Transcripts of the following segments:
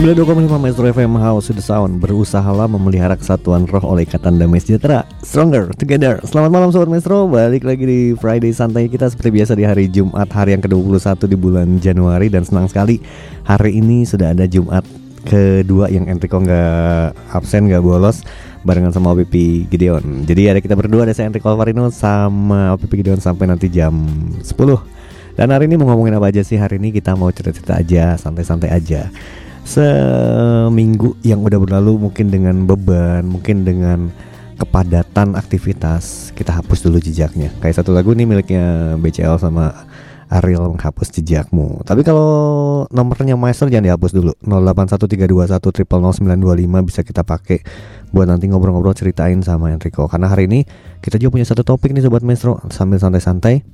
92,5 Maestro FM House the Sound Berusahalah memelihara kesatuan roh oleh Ikatan Damai Sejahtera Stronger Together. Selamat malam Sobat Maestro. Balik lagi di Friday Santai kita Seperti biasa di hari Jumat Hari yang ke-21 di bulan Januari. Dan senang sekali Hari ini sudah ada Jumat kedua yang Enrico nggak absen nggak bolos barengan sama OPP Gideon. Jadi ada kita berdua ada saya Enrico Alvarino sama OPP Gideon sampai nanti jam 10 dan hari ini mau ngomongin apa aja sih? Hari ini kita mau cerita-cerita aja santai-santai aja seminggu yang udah berlalu mungkin dengan beban, mungkin dengan kepadatan aktivitas, kita hapus dulu jejaknya. Kayak satu lagu nih miliknya BCL sama Ariel menghapus jejakmu. Tapi kalau nomornya Maestro jangan dihapus dulu. 081321 bisa kita pakai buat nanti ngobrol-ngobrol ceritain sama Enrico. Karena hari ini kita juga punya satu topik nih sobat Maestro sambil santai-santai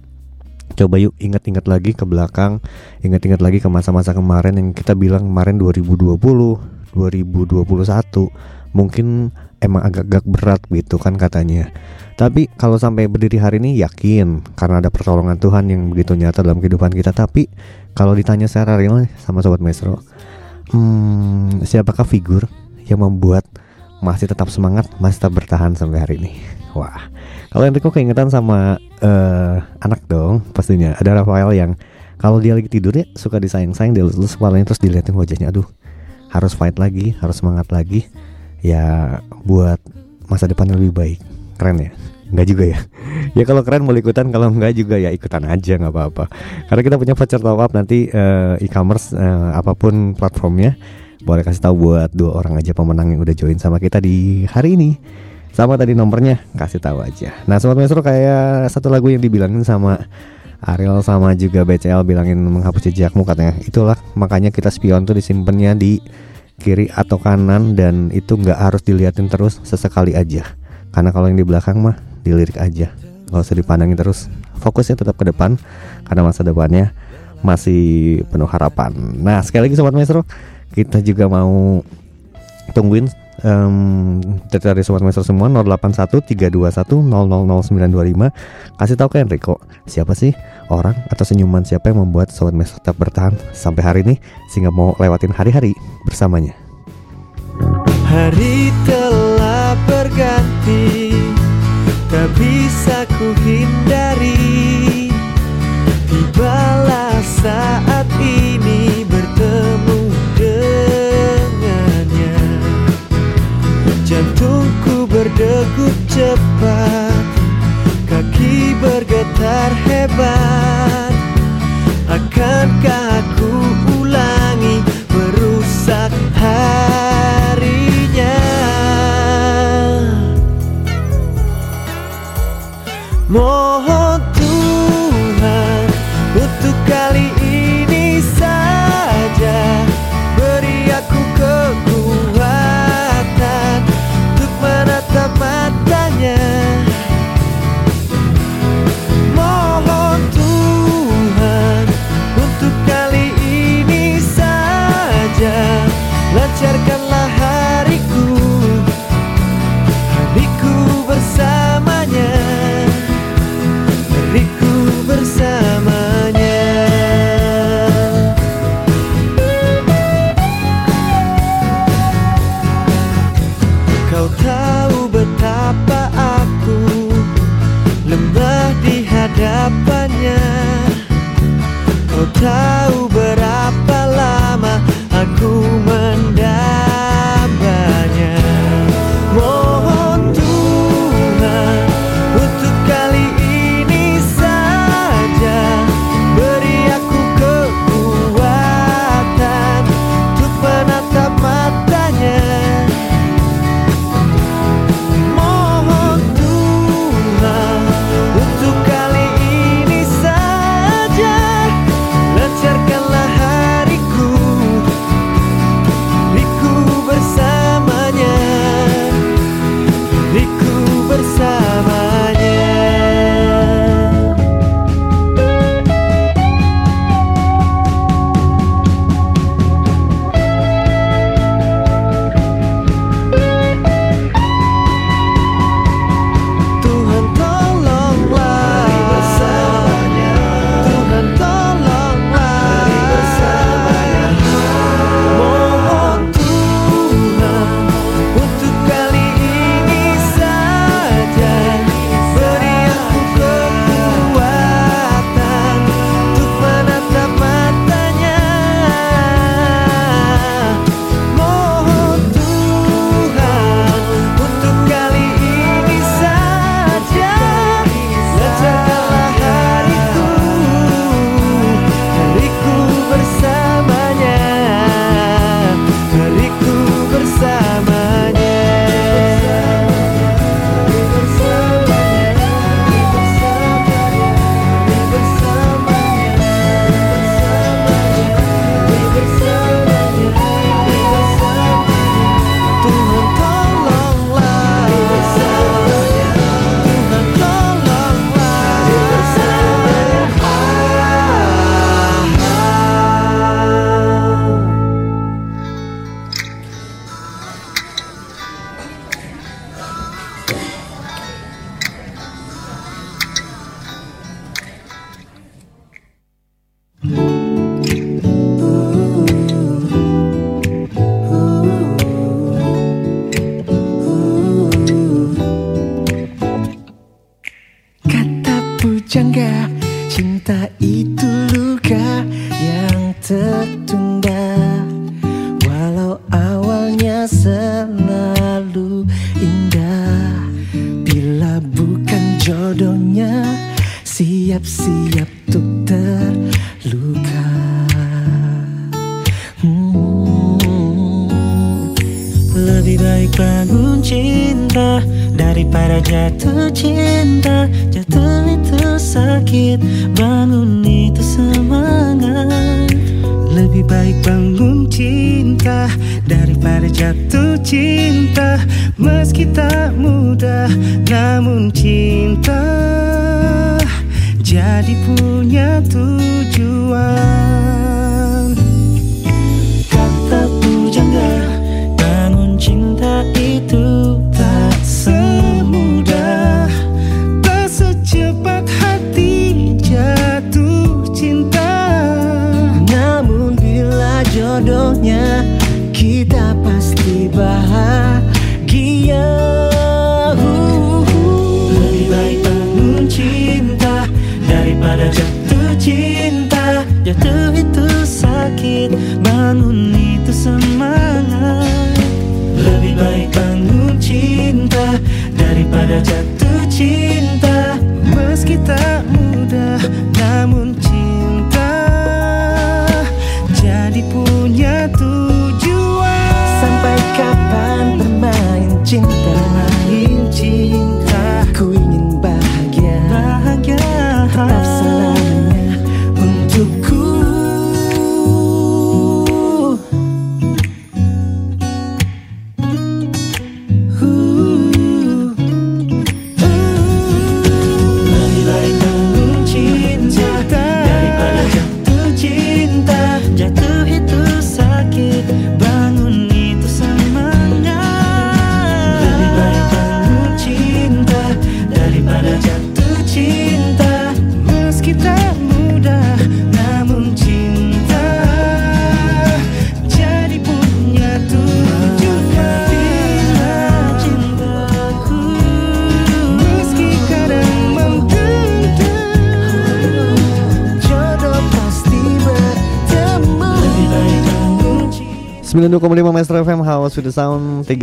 Coba yuk ingat-ingat lagi ke belakang, ingat-ingat lagi ke masa-masa kemarin yang kita bilang kemarin 2020, 2021 mungkin emang agak-agak berat gitu kan katanya. Tapi kalau sampai berdiri hari ini yakin karena ada pertolongan Tuhan yang begitu nyata dalam kehidupan kita. Tapi kalau ditanya secara real sama sobat maestro, hmm, siapakah figur yang membuat masih tetap semangat, masih tetap bertahan sampai hari ini? Wah, kalau Enrico keingetan sama uh, anak dong pastinya. Ada Rafael yang kalau dia lagi tidur ya suka disayang-sayang dia lulus kepalanya terus dilihatin wajahnya. Aduh, harus fight lagi, harus semangat lagi. Ya buat masa depan lebih baik. Keren ya? Enggak juga ya Ya kalau keren boleh ikutan Kalau enggak juga ya ikutan aja nggak apa-apa Karena kita punya voucher top up nanti uh, e-commerce uh, Apa pun platformnya Boleh kasih tahu buat dua orang aja pemenang yang udah join sama kita di hari ini sama tadi nomornya kasih tahu aja. Nah, sobat maestro kayak satu lagu yang dibilangin sama Ariel sama juga BCL bilangin menghapus jejakmu katanya. Itulah makanya kita spion tuh disimpannya di kiri atau kanan dan itu nggak harus diliatin terus sesekali aja. Karena kalau yang di belakang mah dilirik aja. Gak usah dipandangin terus. Fokusnya tetap ke depan karena masa depannya masih penuh harapan. Nah, sekali lagi sobat maestro, kita juga mau tungguin um, dari sobat master semua 081 321 000925 kasih tahu ke Enrico siapa sih orang atau senyuman siapa yang membuat sobat master tetap bertahan sampai hari ini sehingga mau lewatin hari-hari bersamanya? Hari telah berganti tak bisa ku hindari. Tibalah saat berdegup cepat Kaki bergetar hebat. Akankah aku ulangi Merusak harinya? Mohon Yeah.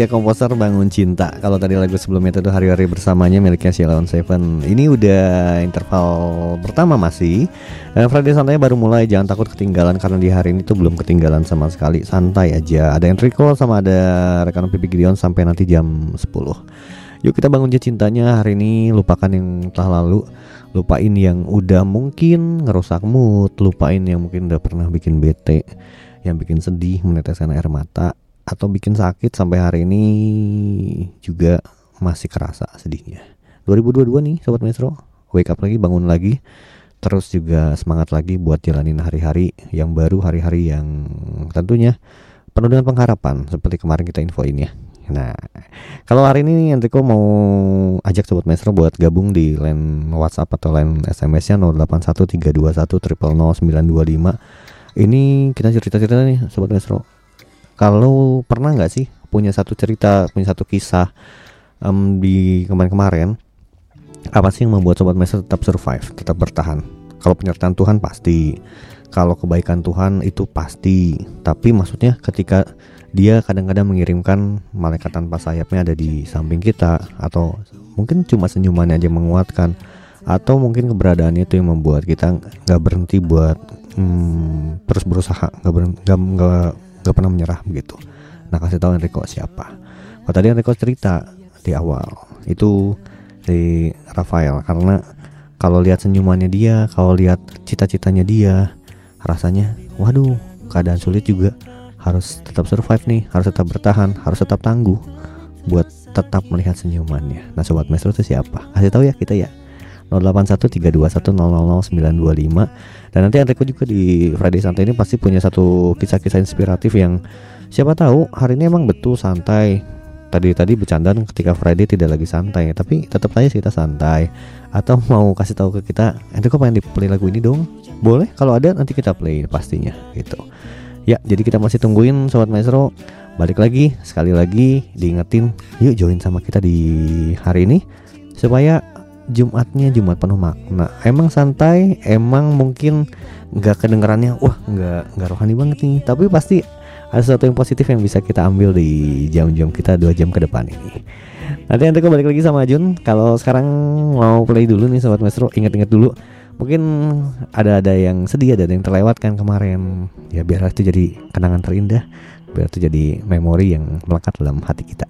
Tiga komposer bangun cinta. Kalau tadi lagu sebelumnya itu hari-hari bersamanya miliknya Sheila on Seven. Ini udah interval pertama masih. Dan Friday Santai baru mulai. Jangan takut ketinggalan Karena di hari ini tuh belum ketinggalan sama sekali. Santai aja. Ada yang Enrico sama ada rekan Pipi Gideon Sampai nanti jam 10 Yuk kita bangun cintanya hari ini. Lupakan yang telah lalu. Lupain yang udah mungkin ngerusak mood. Lupain yang mungkin udah pernah bikin bete. Yang bikin sedih meneteskan air mata atau bikin sakit sampai hari ini juga masih kerasa sedihnya 2022 nih sobat Metro wake up lagi bangun lagi terus juga semangat lagi buat jalanin hari-hari yang baru hari-hari yang tentunya penuh dengan pengharapan seperti kemarin kita infoin ya Nah, kalau hari ini Enrico mau ajak sobat Maestro buat gabung di line WhatsApp atau line SMS-nya 081321000925. Ini kita cerita-cerita nih sobat Maestro. Kalau pernah nggak sih punya satu cerita, punya satu kisah em, di kemarin-kemarin apa sih yang membuat sobat Maestro tetap survive, tetap bertahan? Kalau penyertaan Tuhan pasti, kalau kebaikan Tuhan itu pasti. Tapi maksudnya ketika dia kadang-kadang mengirimkan malaikat tanpa sayapnya ada di samping kita atau mungkin cuma senyumannya aja menguatkan atau mungkin keberadaannya itu yang membuat kita nggak berhenti buat hmm, terus berusaha nggak nggak nggak pernah menyerah begitu. Nah kasih tahu Enrico siapa. Kalau tadi Enrico cerita di awal itu si Rafael. Karena kalau lihat senyumannya dia kalau lihat cita-citanya dia rasanya waduh keadaan sulit juga. Harus tetap survive nih harus tetap bertahan harus tetap tangguh buat tetap melihat senyumannya. Nah sobat maestro itu siapa? Kasih tahu ya kita ya 081321000925 dan nanti Enrico juga di Friday Santai ini pasti punya satu kisah-kisah inspiratif yang siapa tahu hari ini emang betul santai. Tadi tadi bercandaan ketika Friday tidak lagi santai tapi tetap aja kita santai. Atau mau kasih tahu ke kita Enrico pengen di play lagu ini dong? Boleh kalau ada nanti kita play pastinya gitu. Ya jadi kita masih tungguin sobat maestro. Balik lagi sekali lagi diingetin yuk join sama kita di hari ini supaya Jumatnya Jumat penuh makna. Emang santai, emang mungkin nggak kedengerannya, wah nggak nggak rohani banget nih. Tapi pasti ada sesuatu yang positif yang bisa kita ambil di jam-jam kita dua jam ke depan ini. Nanti nanti balik lagi sama Jun. Kalau sekarang mau play dulu nih sobat maestro, ingat-ingat dulu Mungkin ada ada yang sedih ada yang terlewatkan kemarin. Ya biar itu jadi kenangan terindah, biar itu jadi memori yang melekat dalam hati kita.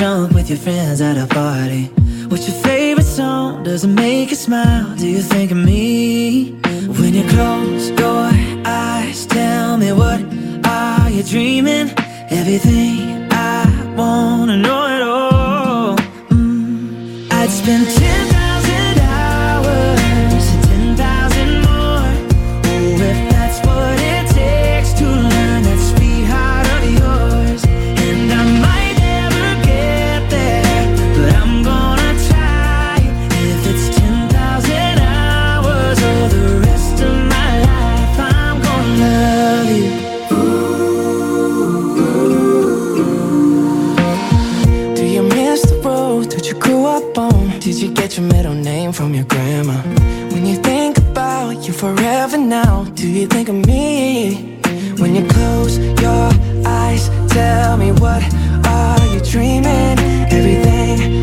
jump with your friends at a party? What's your favorite song? Does it make you smile? Do you think of me? When you close your eyes, tell me what are you dreaming? Everything I wanna know it all. Mm. I'd spend 10,000 Did you get your middle name from your grandma? When you think about you forever now, do you think of me? When you close your eyes, tell me what are you dreaming? Everything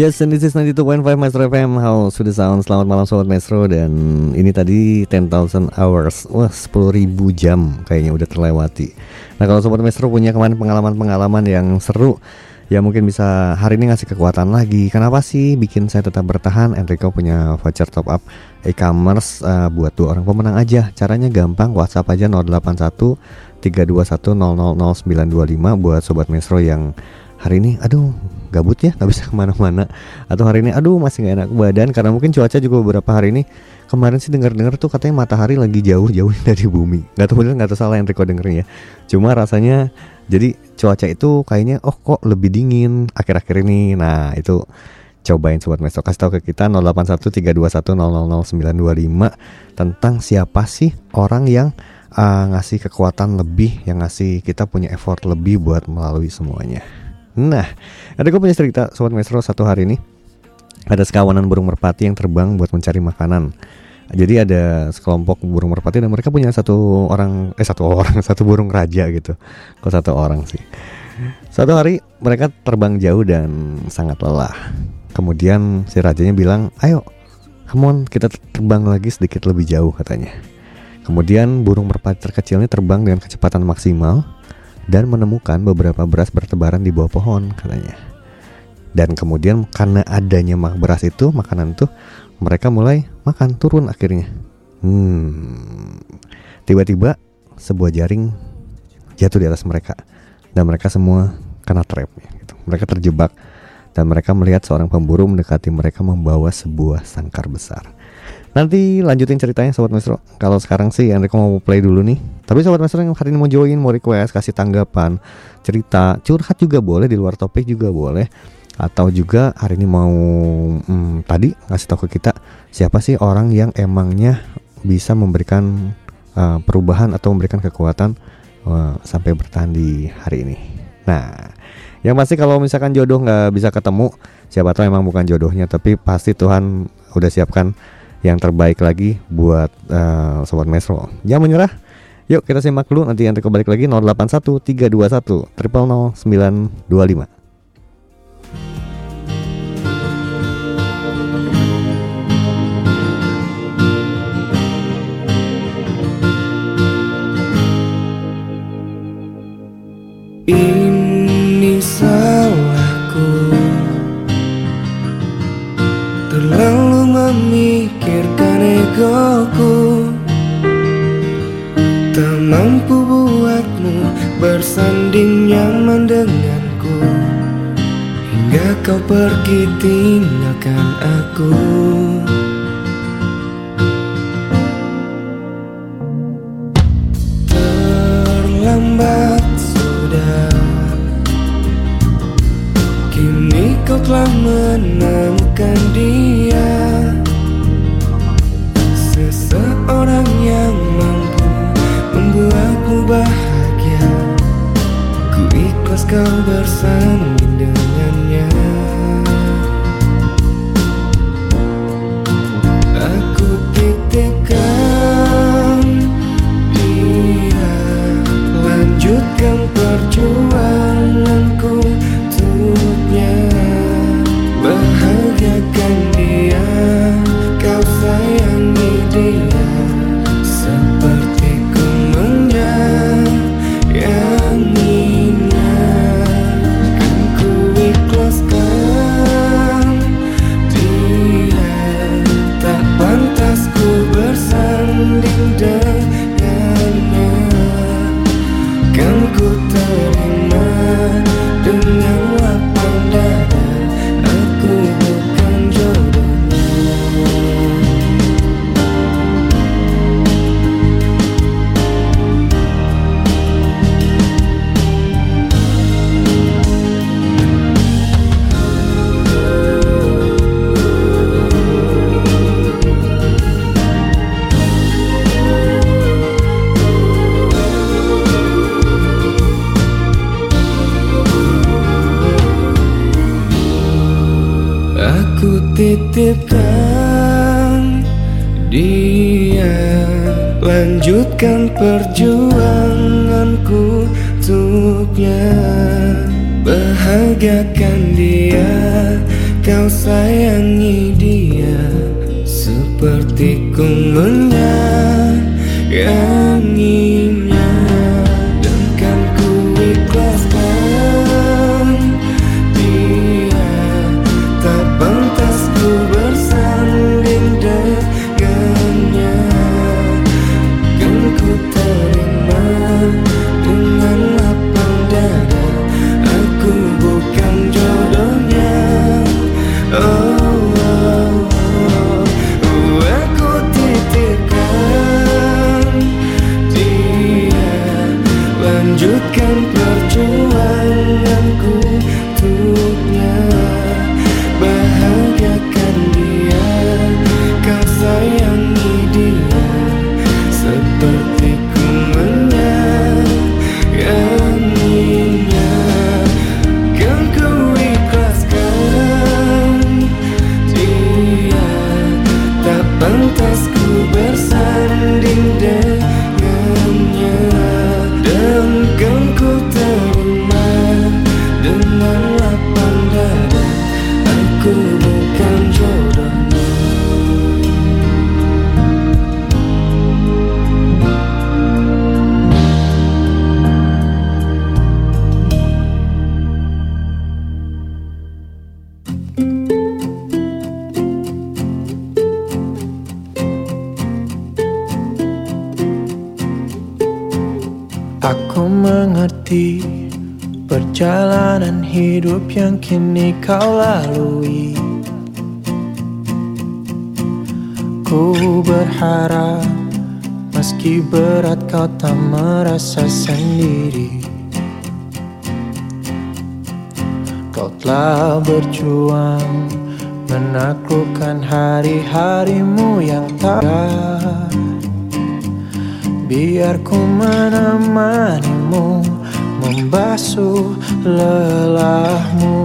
Yes, and this is 92.5 Maestro FM How sudah sound? Selamat malam Sobat Maestro. Dan ini tadi 10,000 hours. Wah, 10.000 jam kayaknya udah terlewati. Nah kalau Sobat Maestro punya kemarin pengalaman-pengalaman yang seru Ya mungkin bisa hari ini ngasih kekuatan lagi. Kenapa sih bikin saya tetap bertahan? Enrico punya voucher top up e-commerce uh, buat dua orang pemenang aja. Caranya gampang. WhatsApp aja 081 321 000925 Buat Sobat Maestro yang hari ini aduh gabut ya nggak bisa ke mana-mana. Atau hari ini aduh masih nggak enak badan karena mungkin cuaca juga beberapa hari ini kemarin sih dengar-dengar tuh katanya matahari lagi jauh-jauh dari bumi. Nggak tahu bener nggak tahu salah yang Rico dengerin ya. Cuma rasanya jadi cuaca itu kayaknya oh kok lebih dingin akhir-akhir ini. Nah itu cobain sobat Mesto. Kasih tahu ke kita 081321000925 tentang siapa sih orang yang uh, ngasih kekuatan lebih yang ngasih kita punya effort lebih buat melalui semuanya Nah, ada gue punya cerita Sobat Maestro satu hari ini. Ada sekawanan burung merpati yang terbang buat mencari makanan. Jadi ada sekelompok burung merpati dan mereka punya satu orang Eh satu orang, satu burung raja gitu. Kok satu orang sih? Satu hari mereka terbang jauh dan sangat lelah. Kemudian si rajanya bilang Ayo, come on kita terbang lagi sedikit lebih jauh katanya. Kemudian burung merpati terkecil ini terbang dengan kecepatan maksimal dan menemukan beberapa beras bertebaran di bawah pohon katanya. Dan kemudian karena adanya beras itu makanan tuh mereka mulai makan turun akhirnya. Hmm. Tiba-tiba sebuah jaring jatuh di atas mereka dan mereka semua kena trapnya gitu. Mereka terjebak dan mereka melihat seorang pemburu mendekati mereka membawa sebuah sangkar besar. Nanti lanjutin ceritanya Sobat Maestro. Kalau sekarang sih Enrico mau play dulu nih. Tapi Sobat Maestro yang hari ini mau join Mau request, kasih tanggapan Cerita, curhat juga boleh Di luar topik juga boleh. Atau juga hari ini mau hmm, Tadi ngasih tahu ke kita Siapa sih orang yang emangnya Bisa memberikan uh, perubahan Atau memberikan kekuatan uh, Sampai bertahan di hari ini. Nah yang pasti kalau misalkan jodoh nggak bisa ketemu Siapa tahu emang bukan jodohnya Tapi pasti Tuhan udah siapkan yang terbaik lagi buat uh, sobat Mesro. Jangan menyerah. Yuk kita simak dulu nanti yang kembali lagi 081 321 triple 925. Kau pergi tinggalkan aku. Terlambat sudah. Kini kau telah menemukan dia. Seseorang yang mampu membuatmu bahagia. Ku ikhlas kau bersanding dengannya perjuanganku Lanjutkan perjuanganku untuknya. Bahagiakan dia kau sayangi dia. Seperti ku menyayanginya yang kini kau lalui. Ku berharap meski berat kau tak merasa sendiri. Kau telah berjuang menaklukkan hari-harimu yang tak Biar ku menemanimu Membasuh lelahmu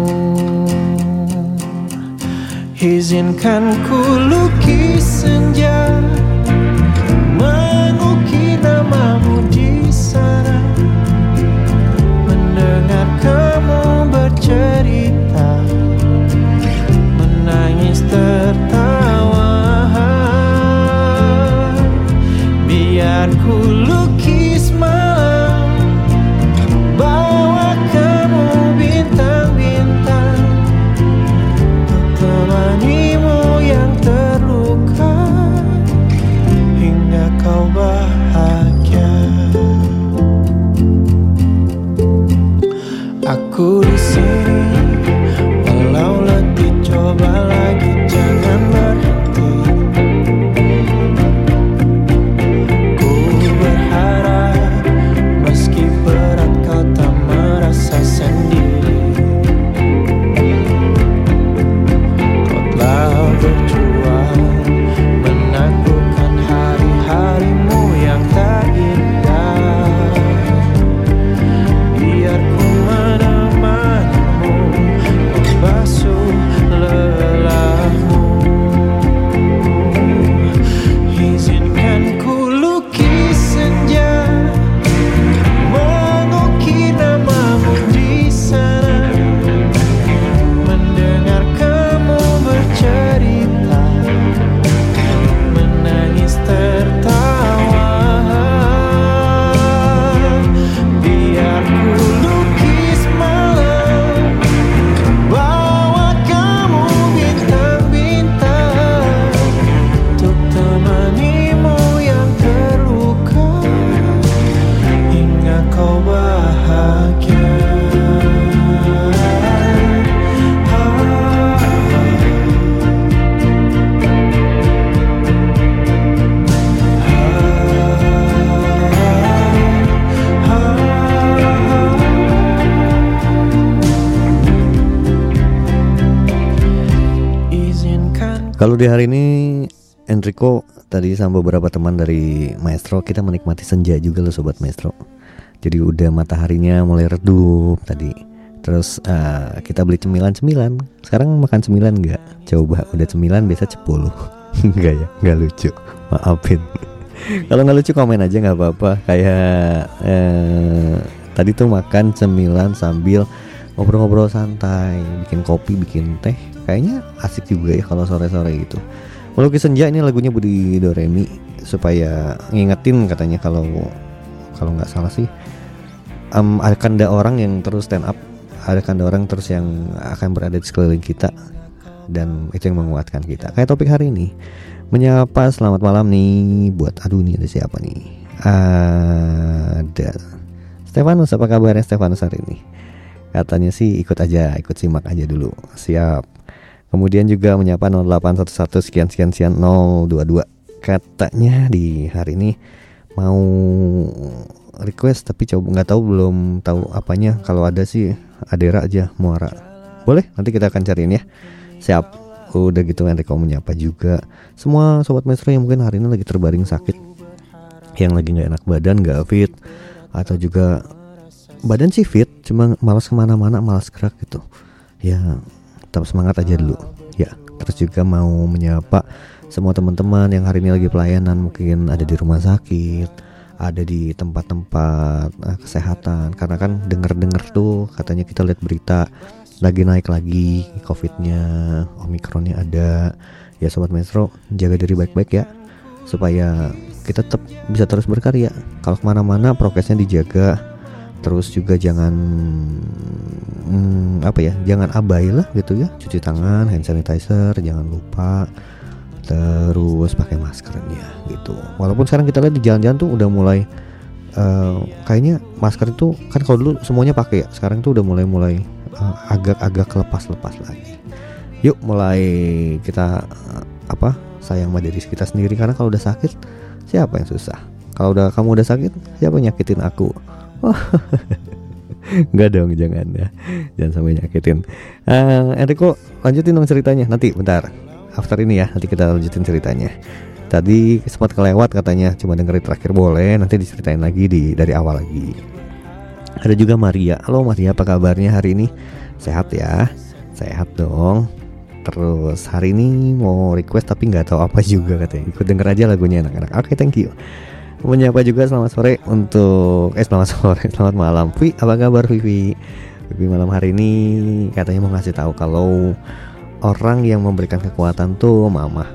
Izinkan ku lukis senja Mengukir namamu di sana. Mendengar kamu bercerita Menangis tertawa Kalau di hari ini Enrico tadi sama beberapa teman dari Maestro kita menikmati senja juga loh sobat Maestro. Jadi udah mataharinya mulai redup tadi. Terus eh, kita beli cemilan-cemilan. Sekarang makan cemilan nggak? Coba udah cemilan biasa cepuluh. Enggak ya, nggak lucu. Maafin. Kalau nggak lucu komen aja nggak apa-apa. Kayak eh, tadi tuh makan cemilan sambil ngobrol-ngobrol santai, bikin kopi, bikin teh. Kayaknya asik juga ya kalau sore-sore gitu. Melukis senja ini lagunya Budi Doremi supaya ngingetin katanya kalau kalau nggak salah sih. Em, akan ada orang yang terus stand up akan ada orang terus yang akan berada di sekeliling kita dan itu yang menguatkan kita. Kayak topik hari ini menyapa selamat malam nih buat aduh nih ada siapa nih? Ada Stefanus apa kabarnya Stefanus hari ini katanya sih ikut aja ikut simak aja dulu. Siap. Kemudian juga menyapa 0811 sekian sekian sekian 022 katanya di hari ini mau request tapi coba nggak tahu belum tahu apanya. Kalau ada sih Adera aja Muara. Boleh nanti kita akan cariin ya. Siap. Udah gitu Enrico menyapa juga. Semua sobat maestro yang mungkin hari ini lagi terbaring sakit. Yang lagi nggak enak badan nggak fit. Atau juga badan sih fit cuma malas ke mana-mana malas gerak gitu. Ya tetap semangat aja dulu. Ya terus juga mau menyapa semua teman-teman yang hari ini lagi pelayanan mungkin ada di rumah sakit ada di tempat-tempat eh, kesehatan. Karena kan denger-denger tuh katanya kita lihat berita lagi naik lagi covidnya omikronnya ada. Ya sobat maestro jaga diri baik-baik ya supaya kita tetap bisa terus berkarya. Kalau ke mana-mana prokesnya dijaga terus juga jangan hmm, apa ya jangan abai lah gitu ya. Cuci tangan hand sanitizer jangan lupa. Terus pakai maskernya gitu. Walaupun sekarang kita lihat di jalan-jalan tuh udah mulai eh, kayaknya masker itu kan kalau dulu semuanya pakai ya sekarang tuh udah mulai mulai eh, agak-agak lepas-lepas lagi. Yuk mulai kita eh, apa sayang sama diri kita sendiri. Karena kalau udah sakit siapa yang susah? Kalau udah kamu udah sakit siapa nyakitin aku Enggak dong jangan ya. Jangan sampai nyakitin. Eh, Enrico lanjutin dong ceritanya. Nanti bentar. After ini ya Nanti kita lanjutin ceritanya. Tadi sempat kelewat katanya Cuma dengerin terakhir boleh Nanti diceritain lagi di dari awal lagi. Ada juga Maria. Halo Maria apa kabarnya hari ini? Sehat ya? Sehat dong. Terus hari ini mau request tapi nggak tahu apa juga katanya. Ikut denger aja lagunya enak-enak. Oke thank you Menyapa juga selamat sore untuk eh selamat sore, selamat malam. Vi, apa kabar Vivi? Vivi malam hari ini katanya mau ngasih tahu kalau orang yang memberikan kekuatan tuh mama.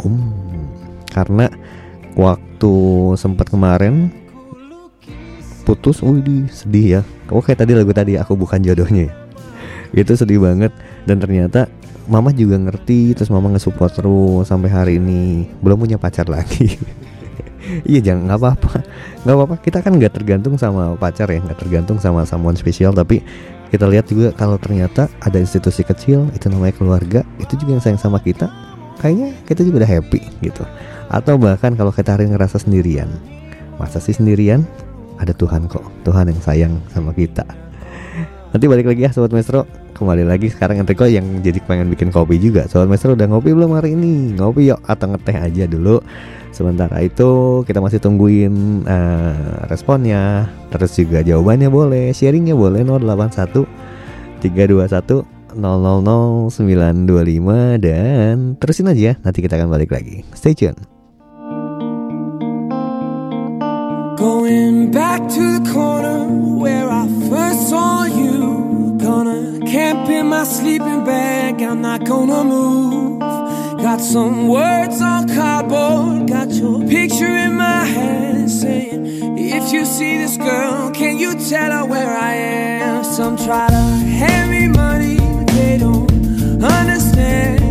Um, karena waktu sempat kemarin putus, wih sedih ya. Oh kayak tadi lagu tadi aku bukan jodohnya. ya. Itu sedih banget dan ternyata mama juga ngerti terus mama nge-support terus sampai hari ini belum punya pacar lagi. iya jangan nggak apa-apa. Nggak apa-apa. Kita kan nggak tergantung sama pacar ya nggak tergantung sama someone spesial tapi kita lihat juga kalau ternyata ada institusi kecil itu namanya keluarga itu juga yang sayang sama kita kayaknya kita juga udah happy gitu. Atau bahkan kalau kita hari ngerasa sendirian masa sih sendirian? Ada Tuhan kok Tuhan yang sayang sama kita nanti balik lagi ya sobat maestro. Kembali lagi sekarang Enrico yang jadi pengen bikin kopi juga. Sobat maestro udah ngopi belum hari ini? Ngopi yuk atau ngeteh aja dulu. Sementara itu kita masih tungguin eh, responnya. Terus juga jawabannya boleh sharingnya boleh. 081 321 000 925 dan terusin aja nanti kita akan balik lagi. Stay tune. Going back to the corner where I first. In my sleeping bag, I'm not gonna move. Got some words on cardboard, got your picture in my hand saying, If you see this girl, can you tell her where I am? Some try to hand me money, but they don't understand.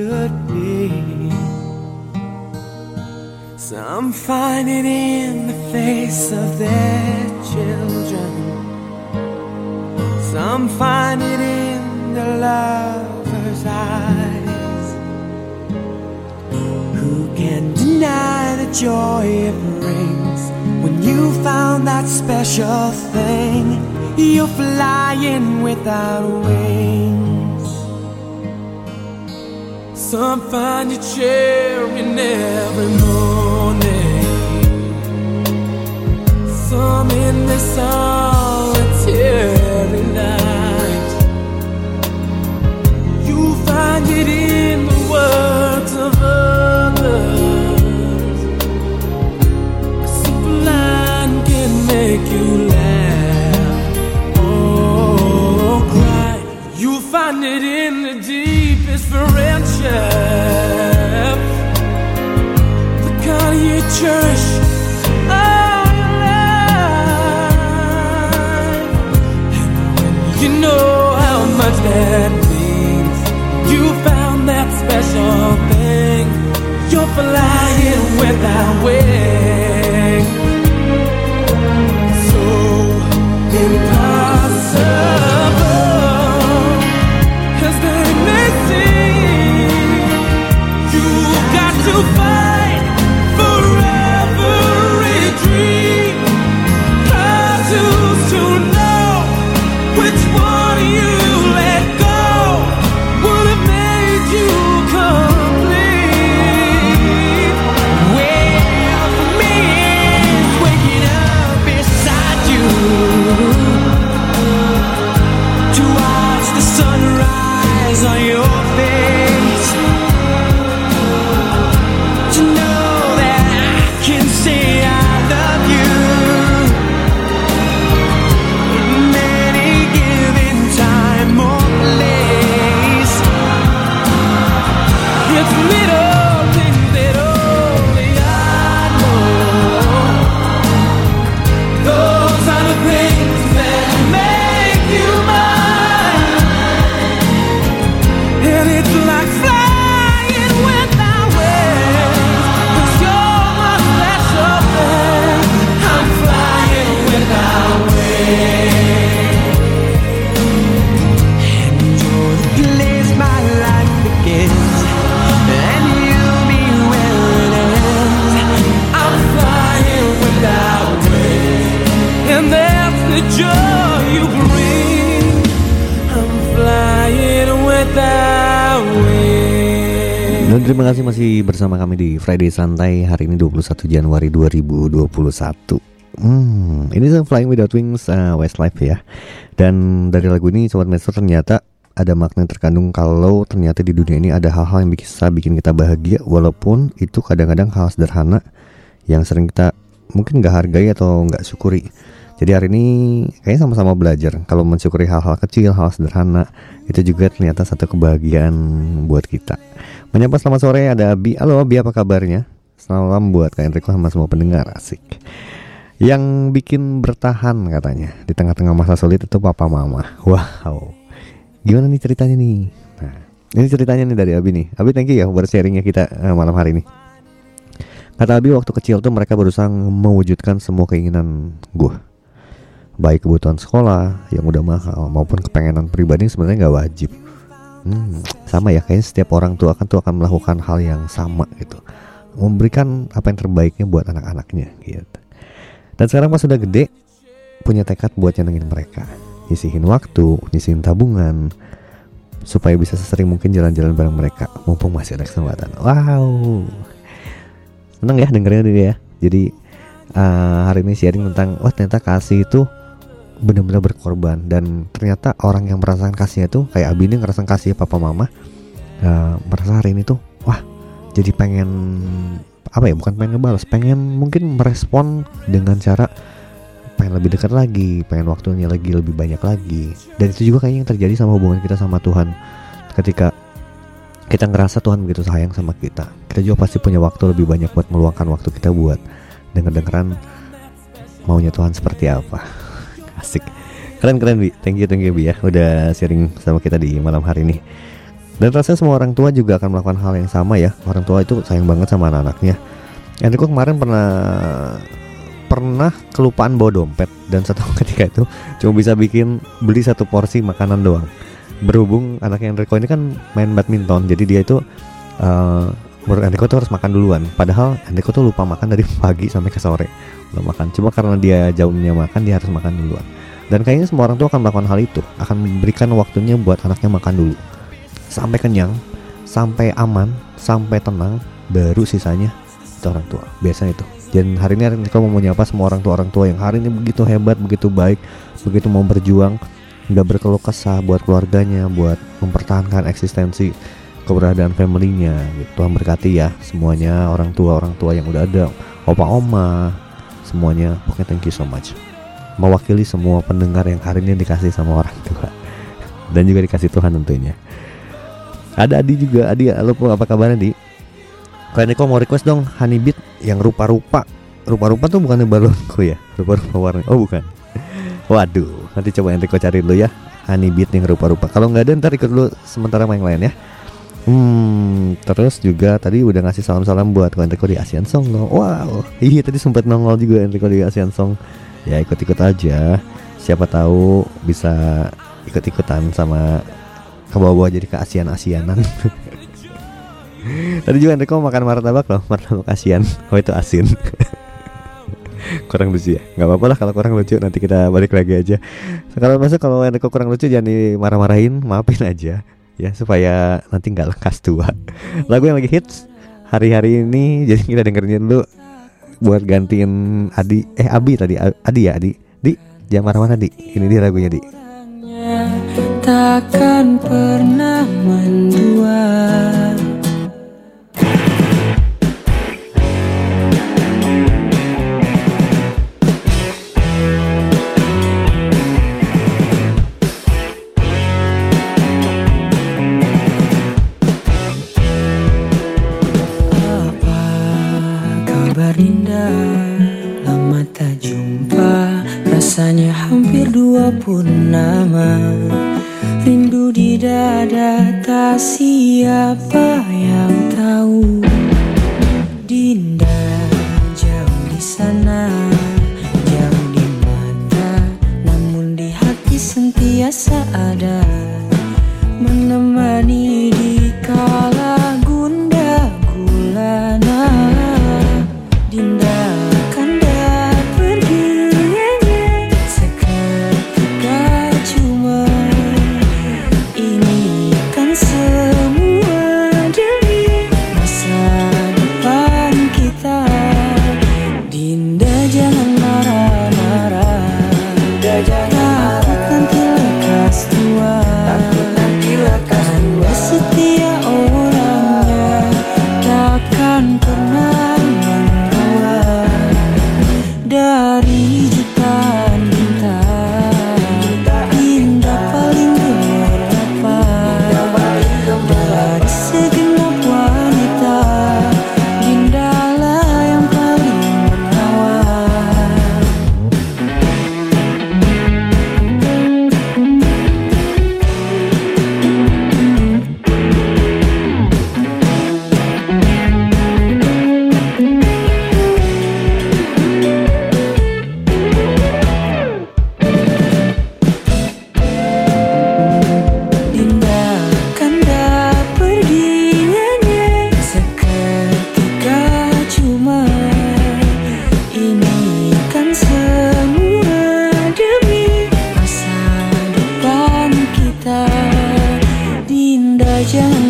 could be. Some find it in the face of their children. Some find it in the lover's eyes. Who can deny the joy it brings when you found that special thing? You're flying without wings. Some find your chair in every morning, some in the solitary night. You find it in the words of others. A simple line can make you laugh or cry. You find it in friendship, the kind you cherish all your life. And when you know how much that means, you found that special thing. You're flying without wings. Dan terima kasih masih bersama kami di Friday Santai hari ini 21 Januari 2021 Hmm, ini Flying Without Wings uh, Westlife ya. Dan dari lagu ini Sobat Maestro ternyata ada makna terkandung kalau ternyata di dunia ini ada hal-hal yang bisa bikin kita bahagia Walaupun itu kadang-kadang hal sederhana yang sering kita mungkin nggak hargai atau nggak syukuri. Jadi hari ini kayaknya sama-sama belajar. Kalau mensyukuri hal-hal kecil, hal sederhana itu juga ternyata satu kebahagiaan buat kita. Menyapa selamat sore ada Abi. Halo Abi apa kabarnya? Selamat malam buat kalian Riko sama semua pendengar asik. Yang bikin bertahan katanya di tengah-tengah masa sulit itu papa mama. Wow. Gimana nih ceritanya nih? Nah, ini ceritanya nih dari Abi nih. Abi thank you ya buat sharingnya kita uh, malam hari ini. Kata Abi waktu kecil tuh mereka berusaha mewujudkan semua keinginan gue baik kebutuhan sekolah yang udah mahal maupun kepengenan pribadi sebenarnya nggak wajib hmm, sama ya kayaknya setiap orang tua kan tuh akan melakukan hal yang sama gitu. Memberikan apa yang terbaiknya buat anak-anaknya gitu. Dan sekarang pas sudah gede punya tekad buat nyenengin mereka. Nyisihin waktu nyisihin tabungan supaya bisa sesering mungkin jalan-jalan bareng mereka. Mumpung masih ada kesempatan. Wow. Seneng ya dengernya dia ya. Jadi uh, hari ini sharing tentang wah ternyata kasih itu benar-benar berkorban. Dan ternyata orang yang merasakan kasihnya itu kayak Abi ini ngerasain kasih papa mama uh, merasa hari ini tuh wah jadi pengen apa ya bukan pengen ngebalas pengen mungkin merespon dengan cara pengen lebih dekat lagi pengen waktunya lagi lebih banyak lagi. Dan itu juga kayaknya yang terjadi sama hubungan kita sama Tuhan. Ketika kita ngerasa Tuhan begitu sayang sama kita kita juga pasti punya waktu lebih banyak buat meluangkan waktu kita buat denger-dengeran maunya Tuhan seperti apa asik. Keren keren bi. Thank you thank you bi ya udah sharing sama kita di malam hari ini. Dan rasanya semua orang tua juga akan melakukan hal yang sama ya. Orang tua itu sayang banget sama anak-anaknya. Enrico kemarin pernah pernah kelupaan bawa dompet. Dan satu ketika itu cuma bisa bikin beli satu porsi makanan doang. Berhubung anaknya Enrico ini kan main badminton jadi dia itu uh, menurut Enrico tuh harus makan duluan. Padahal Enrico tuh lupa makan dari pagi sampai ke sore. Belum makan. Cuma karena dia jauhnya makan dia harus makan duluan. Dan kayaknya semua orang tuh akan melakukan hal itu. Akan memberikan waktunya buat anaknya makan dulu. Sampai kenyang sampai aman sampai tenang baru sisanya itu orang tua. Biasanya itu. Dan hari ini Enrico mau menyapa semua orang tua orang tua yang hari ini begitu hebat begitu baik begitu mau berjuang nggak berkeluh kesah buat keluarganya buat mempertahankan eksistensi keberadaan familynya. Gitu Tuhan berkati ya semuanya orang tua orang tua yang udah ada. Opa oma semuanya. Pokoknya thank you so much. Mewakili semua pendengar yang hari ini dikasih sama orang tua. Dan juga dikasih Tuhan tentunya. Ada Adi juga. Adi halo apa kabarnya Di kalian kok mau request dong Honeybit yang rupa-rupa. Rupa-rupa tuh bukannya balonku ya? Rupa-rupa warna. Oh bukan. Waduh nanti coba kau cari dulu ya. Honeybit yang rupa-rupa. Kalau nggak ada ntar ikut dulu sementara main lain ya Hmm, terus juga tadi udah ngasih salam-salam buat Enrico di Asian Song. Wow, iya tadi sempat nongol juga Enrico di Asian Song. Ya ikut-ikut aja. Siapa tahu bisa ikut-ikutan sama ke bawah-bawah jadi ke Asian-Asianan. tadi juga Enrico makan martabak loh, martabak Asian. Oh itu asin. kurang lucu ya nggak apa-apa lah kalau kurang lucu nanti kita balik lagi aja kalau masuk kalau Enrico kurang lucu jangan dimarah-marahin maafin aja ya supaya nanti nggak lekas tua. Lagu yang lagi hits hari-hari ini jadi kita dengerin dulu buat gantiin Adi eh Abi tadi Adi ya Adi di jangan marah-marah di ini dia lagunya di. Takkan pernah mendua Rasanya hampir dua purnama Rindu di dada Tak siapa yang tahu. Dinda jauh di sana Jauh di mata. Namun di hati sentiasa ada Menemani 见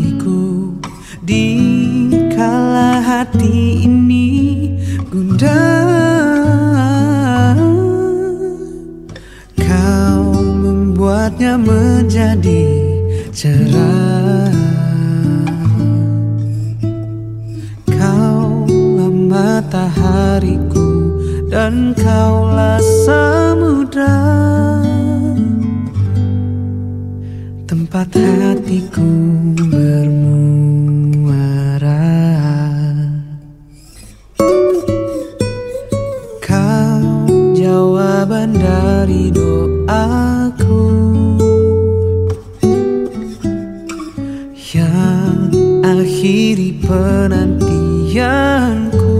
diriku di kala hati ini gundah, kau membuatnya menjadi cerah. Kaulah matahariku dan kaulah samudra. Tempat hatiku bermuara. Kau jawaban dari doaku. Yang akhiri penantianku.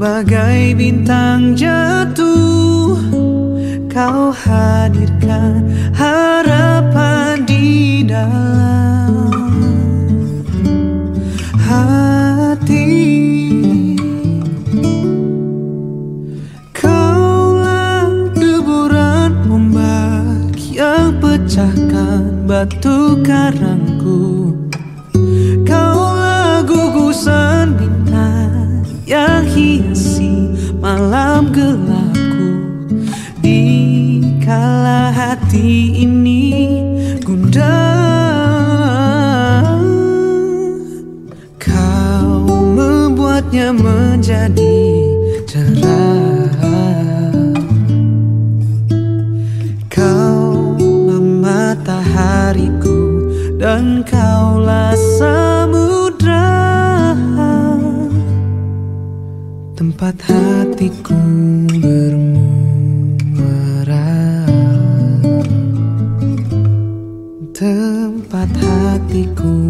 Bagai bintang jatuh Kau batu karangku Kaulah gugusan bintang yang hiasi malam gelapku. Di kala hati ini gundang Kau membuatnya menjadi dan kaulah samudra. Tempat hatiku bermuara. Tempat hatiku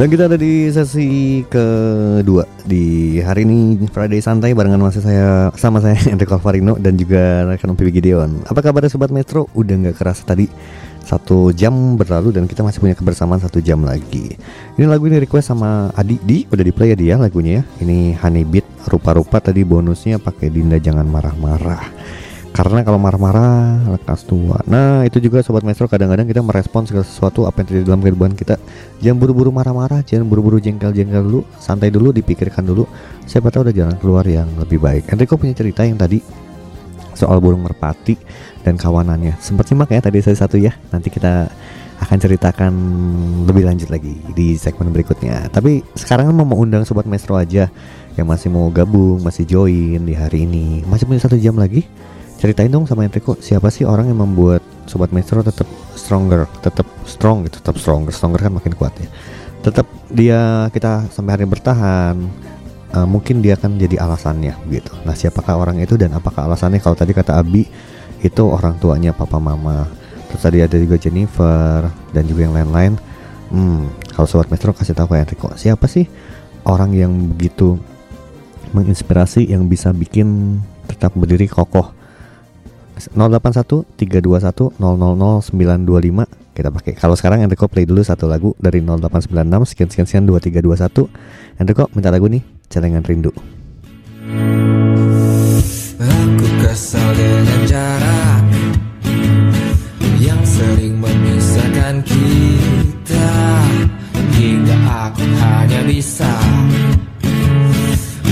Dan kita ada di sesi kedua di hari ini Friday santai barengan masih saya sama saya Enrico Alvarino dan juga rekan PB Gideon. Apa kabar sobat Metro? Udah nggak kerasa tadi satu jam berlalu dan kita masih punya kebersamaan satu jam lagi. Ini lagu ini request sama Adi di udah di play ya dia lagunya ya. Ini Honey Beat rupa-rupa tadi bonusnya pakai Dinda jangan marah-marah. Karena kalau marah-marah lekas tua. Nah itu juga sobat maestro kadang-kadang kita merespon segala sesuatu apa yang terjadi dalam kehidupan kita. Jangan buru-buru marah-marah, jangan buru-buru jengkel-jengkel dulu, santai dulu, dipikirkan dulu. Siapa tahu ada jalan keluar yang lebih baik. Enrico punya cerita yang tadi soal burung merpati dan kawanannya. Sempat simak ya tadi saya satu ya. Nanti kita akan ceritakan lebih lanjut lagi di segmen berikutnya. Tapi sekarang mau undang sobat maestro aja yang masih mau gabung, masih join di hari ini. Masih punya satu jam lagi. Ceritain dong sama Enrico siapa sih orang yang membuat sobat maestro tetap stronger, tetap strong gitu, tetap stronger, stronger kan makin kuat ya. Tetap dia kita sampai hari bertahan. eh, mungkin dia akan jadi alasannya gitu. Nah, siapakah orang itu dan apakah alasannya? Kalau tadi kata Abi itu orang tuanya papa mama. Terus tadi ada juga Jennifer dan juga yang lain-lain. Hmm, kalau sobat maestro kasih tahu ke Enrico, siapa sih orang yang begitu menginspirasi yang bisa bikin tetap berdiri kokoh 081 321 000925 kita pakai. Kalau sekarang Enrico play dulu satu lagu dari 0896 sekian sekian sekian 2321. Enrico minta lagu nih, Celengan Rindu. Aku kesal dengan jarak Yang sering memisahkan kita Hingga aku hanya bisa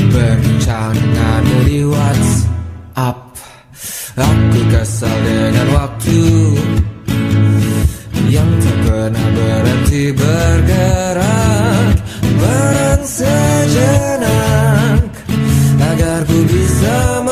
Berbincang denganmu di WhatsApp Aku kesal dengan waktu Yang tak pernah berhenti bergerak. Barang sejenak Agar ku bisa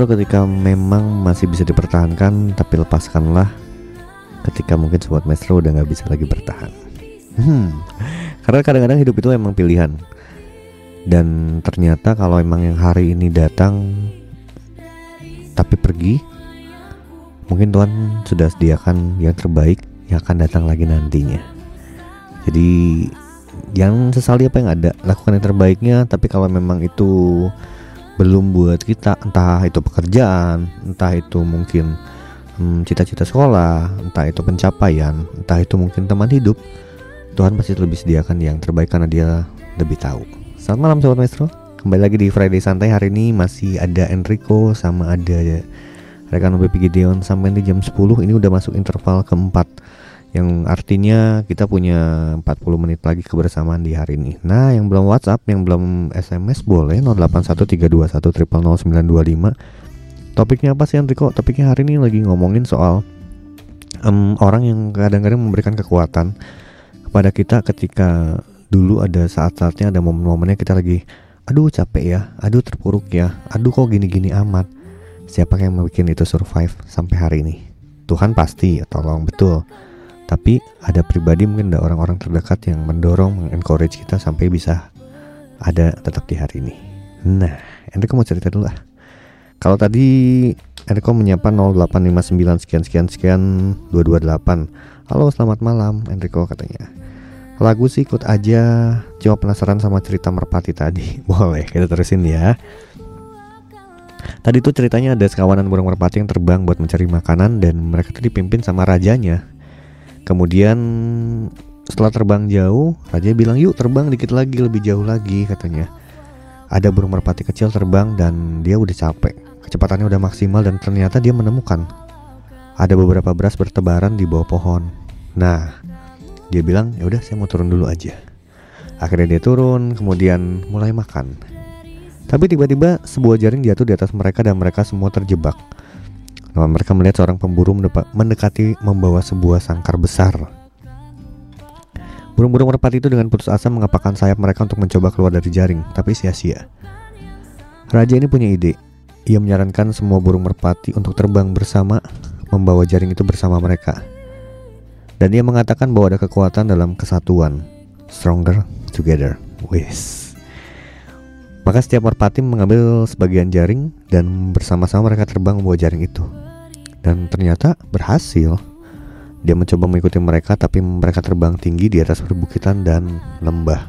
Maestro ketika memang masih bisa dipertahankan Tapi lepaskanlah. Ketika mungkin sobat maestro udah nggak bisa lagi bertahan. Hmm. Karena kadang-kadang hidup itu emang pilihan. Dan ternyata kalau emang yang hari ini datang Tapi pergi Mungkin Tuhan sudah sediakan yang terbaik Yang akan datang lagi nantinya. Jadi Jangan sesali apa yang ada. Lakukan yang terbaiknya Tapi kalau memang itu belum buat kita. Entah itu pekerjaan entah itu mungkin hmm, cita-cita sekolah entah itu pencapaian entah itu mungkin teman hidup. Tuhan pasti lebih sediakan yang terbaik karena dia lebih tahu. Selamat malam sobat maestro. Kembali lagi di Friday santai. Hari ini masih ada Enrico sama ada rekan BP Gideon sampai di jam 10 ini udah masuk interval keempat yang artinya kita punya 40 menit lagi kebersamaan di hari ini. Nah, yang belum WhatsApp, yang belum SMS boleh 081321000925. Topiknya apa sih Enrico? Topiknya hari ini lagi ngomongin soal um, orang yang kadang-kadang memberikan kekuatan kepada kita ketika dulu ada saat-saatnya ada momen-momennya kita lagi aduh capek ya, aduh terpuruk ya, aduh kok gini-gini amat. Siapa yang bikin itu survive sampai hari ini? Tuhan pasti, ya, tolong betul tapi ada pribadi mungkin ada orang-orang terdekat yang mendorong, encourage kita sampai bisa ada tetap di hari ini. Nah, Enrico mau cerita dulu lah. Kalau tadi Enrico menyapa 0859 sekian sekian sekian 228. Halo, selamat malam Enrico katanya. Lagu sih ikut aja, cuma penasaran sama cerita merpati tadi. Boleh, kita terusin ya. Tadi tuh ceritanya ada sekawanan burung merpati yang terbang buat mencari makanan dan mereka tuh dipimpin sama rajanya Kemudian setelah terbang jauh, raja bilang yuk terbang dikit lagi lebih jauh lagi katanya. Ada burung merpati kecil terbang dan dia udah capek. Kecepatannya udah maksimal dan ternyata dia menemukan ada beberapa beras bertebaran di bawah pohon. Nah, dia bilang ya udah saya mau turun dulu aja. Akhirnya dia turun, kemudian mulai makan. Tapi tiba-tiba sebuah jaring jatuh di atas mereka dan mereka semua terjebak. Nah, mereka melihat seorang pemburu mendekati membawa sebuah sangkar besar. Burung-burung merpati itu dengan putus asa mengepakkan sayap mereka untuk mencoba keluar dari jaring, tapi sia-sia. Raja ini punya ide. Ia menyarankan semua burung merpati untuk terbang bersama, membawa jaring itu bersama mereka. Dan ia mengatakan bahwa ada kekuatan dalam kesatuan. Stronger together. Wis. Maka setiap merpati mengambil sebagian jaring dan bersama-sama mereka terbang membawa jaring itu. Dan ternyata berhasil. Dia mencoba mengikuti mereka tapi mereka terbang tinggi di atas perbukitan dan lembah.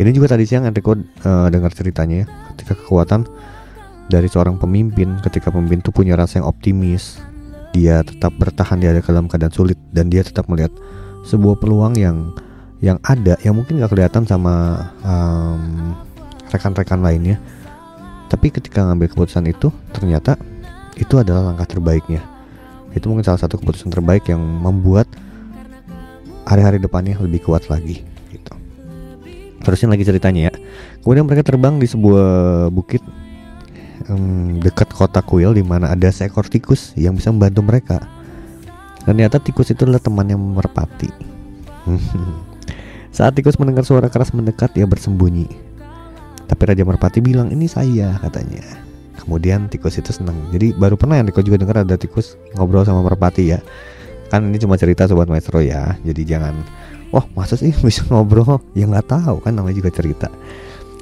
Ini juga tadi siang Enrico uh, dengar ceritanya ya, ketika kekuatan dari seorang pemimpin, ketika pemimpin itu punya rasa yang optimis, dia tetap bertahan di dalam keadaan sulit dan dia tetap melihat sebuah peluang yang yang ada yang mungkin gak kelihatan sama um, rekan-rekan lainnya. Tapi ketika ngambil keputusan itu ternyata itu adalah langkah terbaiknya. Itu mungkin salah satu keputusan terbaik yang membuat hari-hari depannya lebih kuat lagi gitu. Terusin lagi ceritanya ya. Kemudian mereka terbang di sebuah bukit um, dekat kota kuil di mana ada seekor tikus yang bisa membantu mereka. Dan ternyata tikus itu adalah temannya merpati. Saat tikus mendengar suara keras mendekat dia bersembunyi tapi Raja Merpati bilang ini saya katanya. Kemudian tikus itu senang. Jadi baru pernah yang Riko juga dengar ada tikus ngobrol sama Merpati ya. Kan ini cuma cerita sobat maestro ya. Jadi jangan wah masa sih bisa ngobrol? Ya nggak tahu kan namanya juga cerita.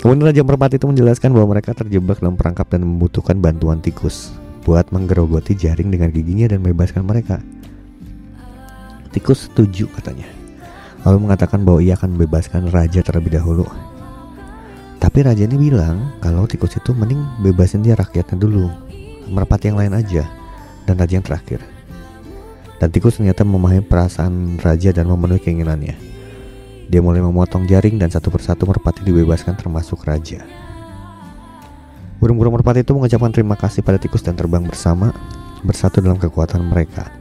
Kemudian Raja Merpati itu menjelaskan bahwa mereka terjebak dalam perangkap dan membutuhkan bantuan tikus buat menggerogoti jaring dengan giginya dan membebaskan mereka. Tikus setuju katanya. Lalu mengatakan bahwa ia akan membebaskan raja terlebih dahulu tapi raja ini bilang kalau tikus itu mending bebasin dia rakyatnya dulu, merpati yang lain aja, dan raja yang terakhir. Dan tikus ternyata memahami perasaan raja dan memenuhi keinginannya. Dia mulai memotong jaring dan satu persatu merpati dibebaskan termasuk raja. Burung-burung merpati itu mengucapkan terima kasih pada tikus dan terbang bersama, bersatu dalam kekuatan mereka.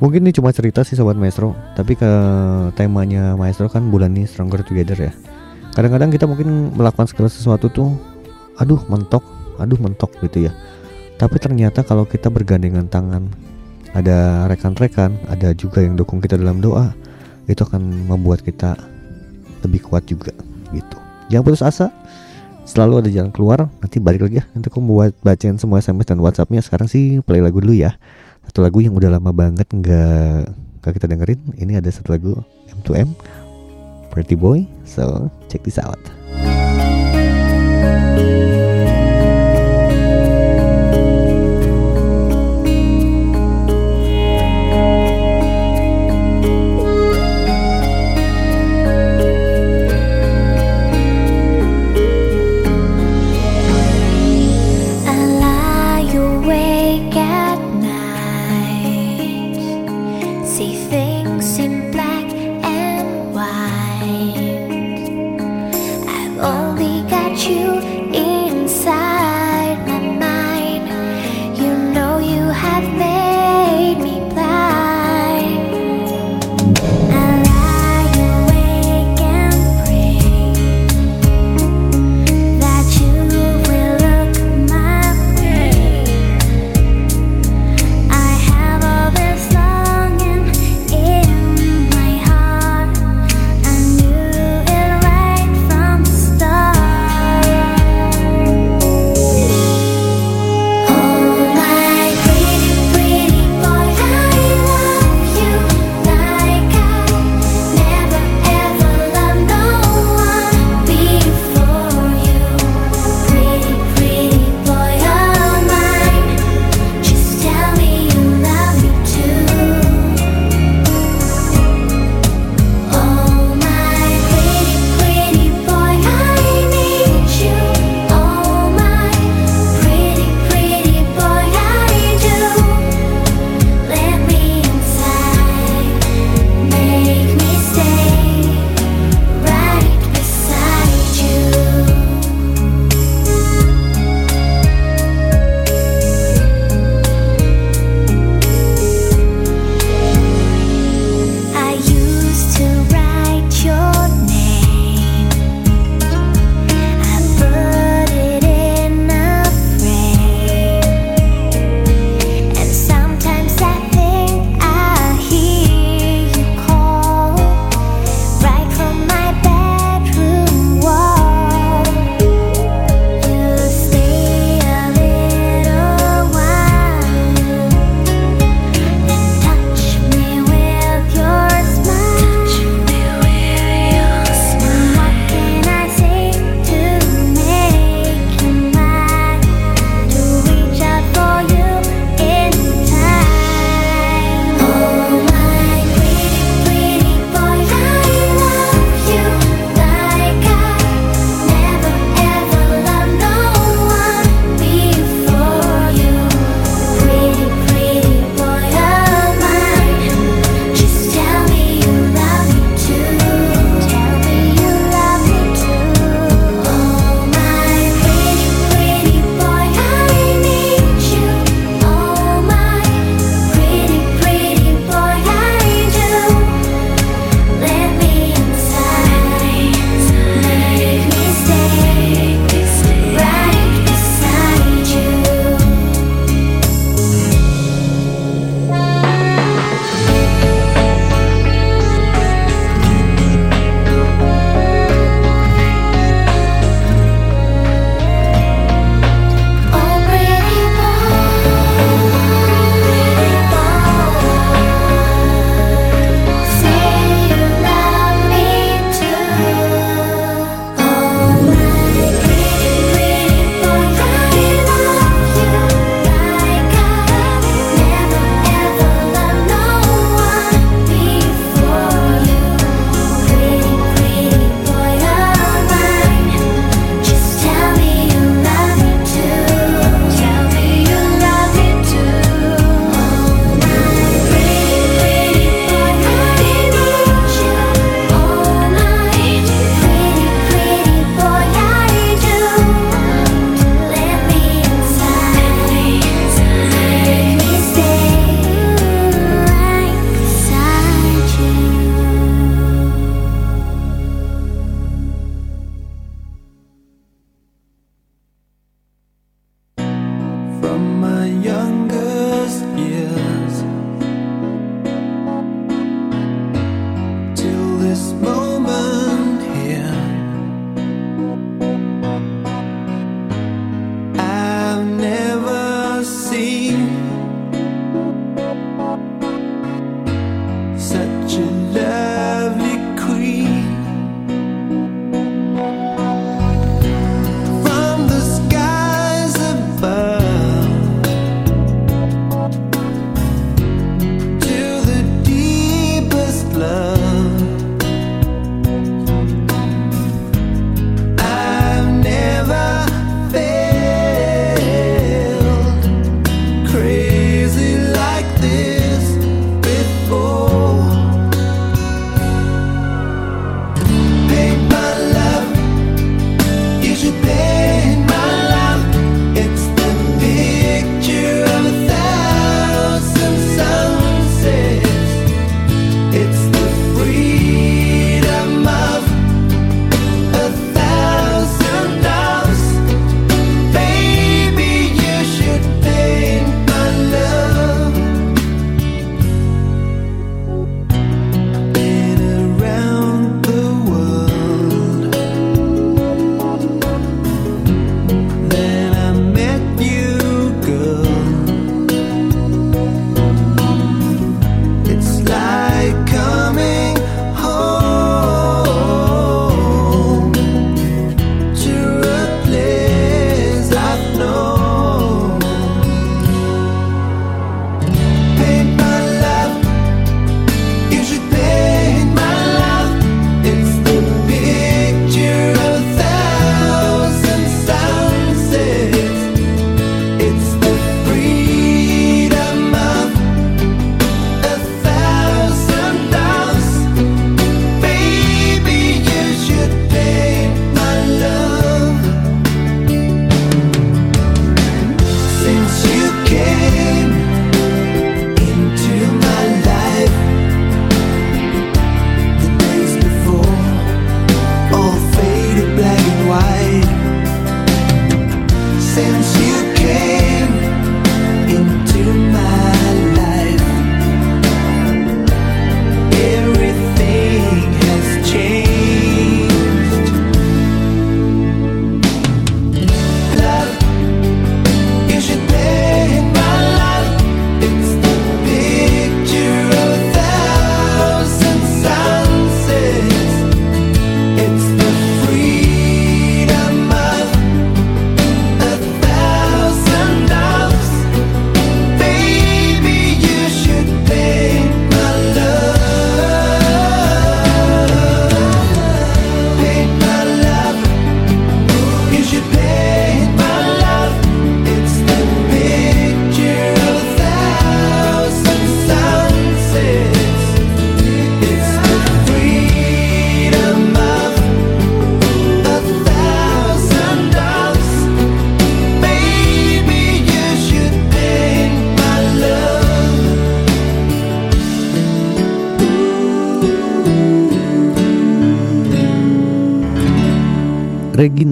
Mungkin ini cuma cerita sih sobat maestro, tapi ke temanya maestro kan bulan ini stronger together ya kadang-kadang kita mungkin melakukan segala sesuatu tuh aduh mentok aduh mentok gitu ya. Tapi ternyata kalau kita bergandengan tangan ada rekan-rekan ada juga yang dukung kita dalam doa itu akan membuat kita lebih kuat juga gitu. Jangan putus asa selalu ada jalan keluar nanti balik lagi ya. Nanti aku buat bacain semua SMS dan WhatsAppnya. Sekarang sih play lagu dulu ya. Satu lagu yang udah lama banget nggak kita dengerin. Ini ada satu lagu M2M Pretty Boy. So check this out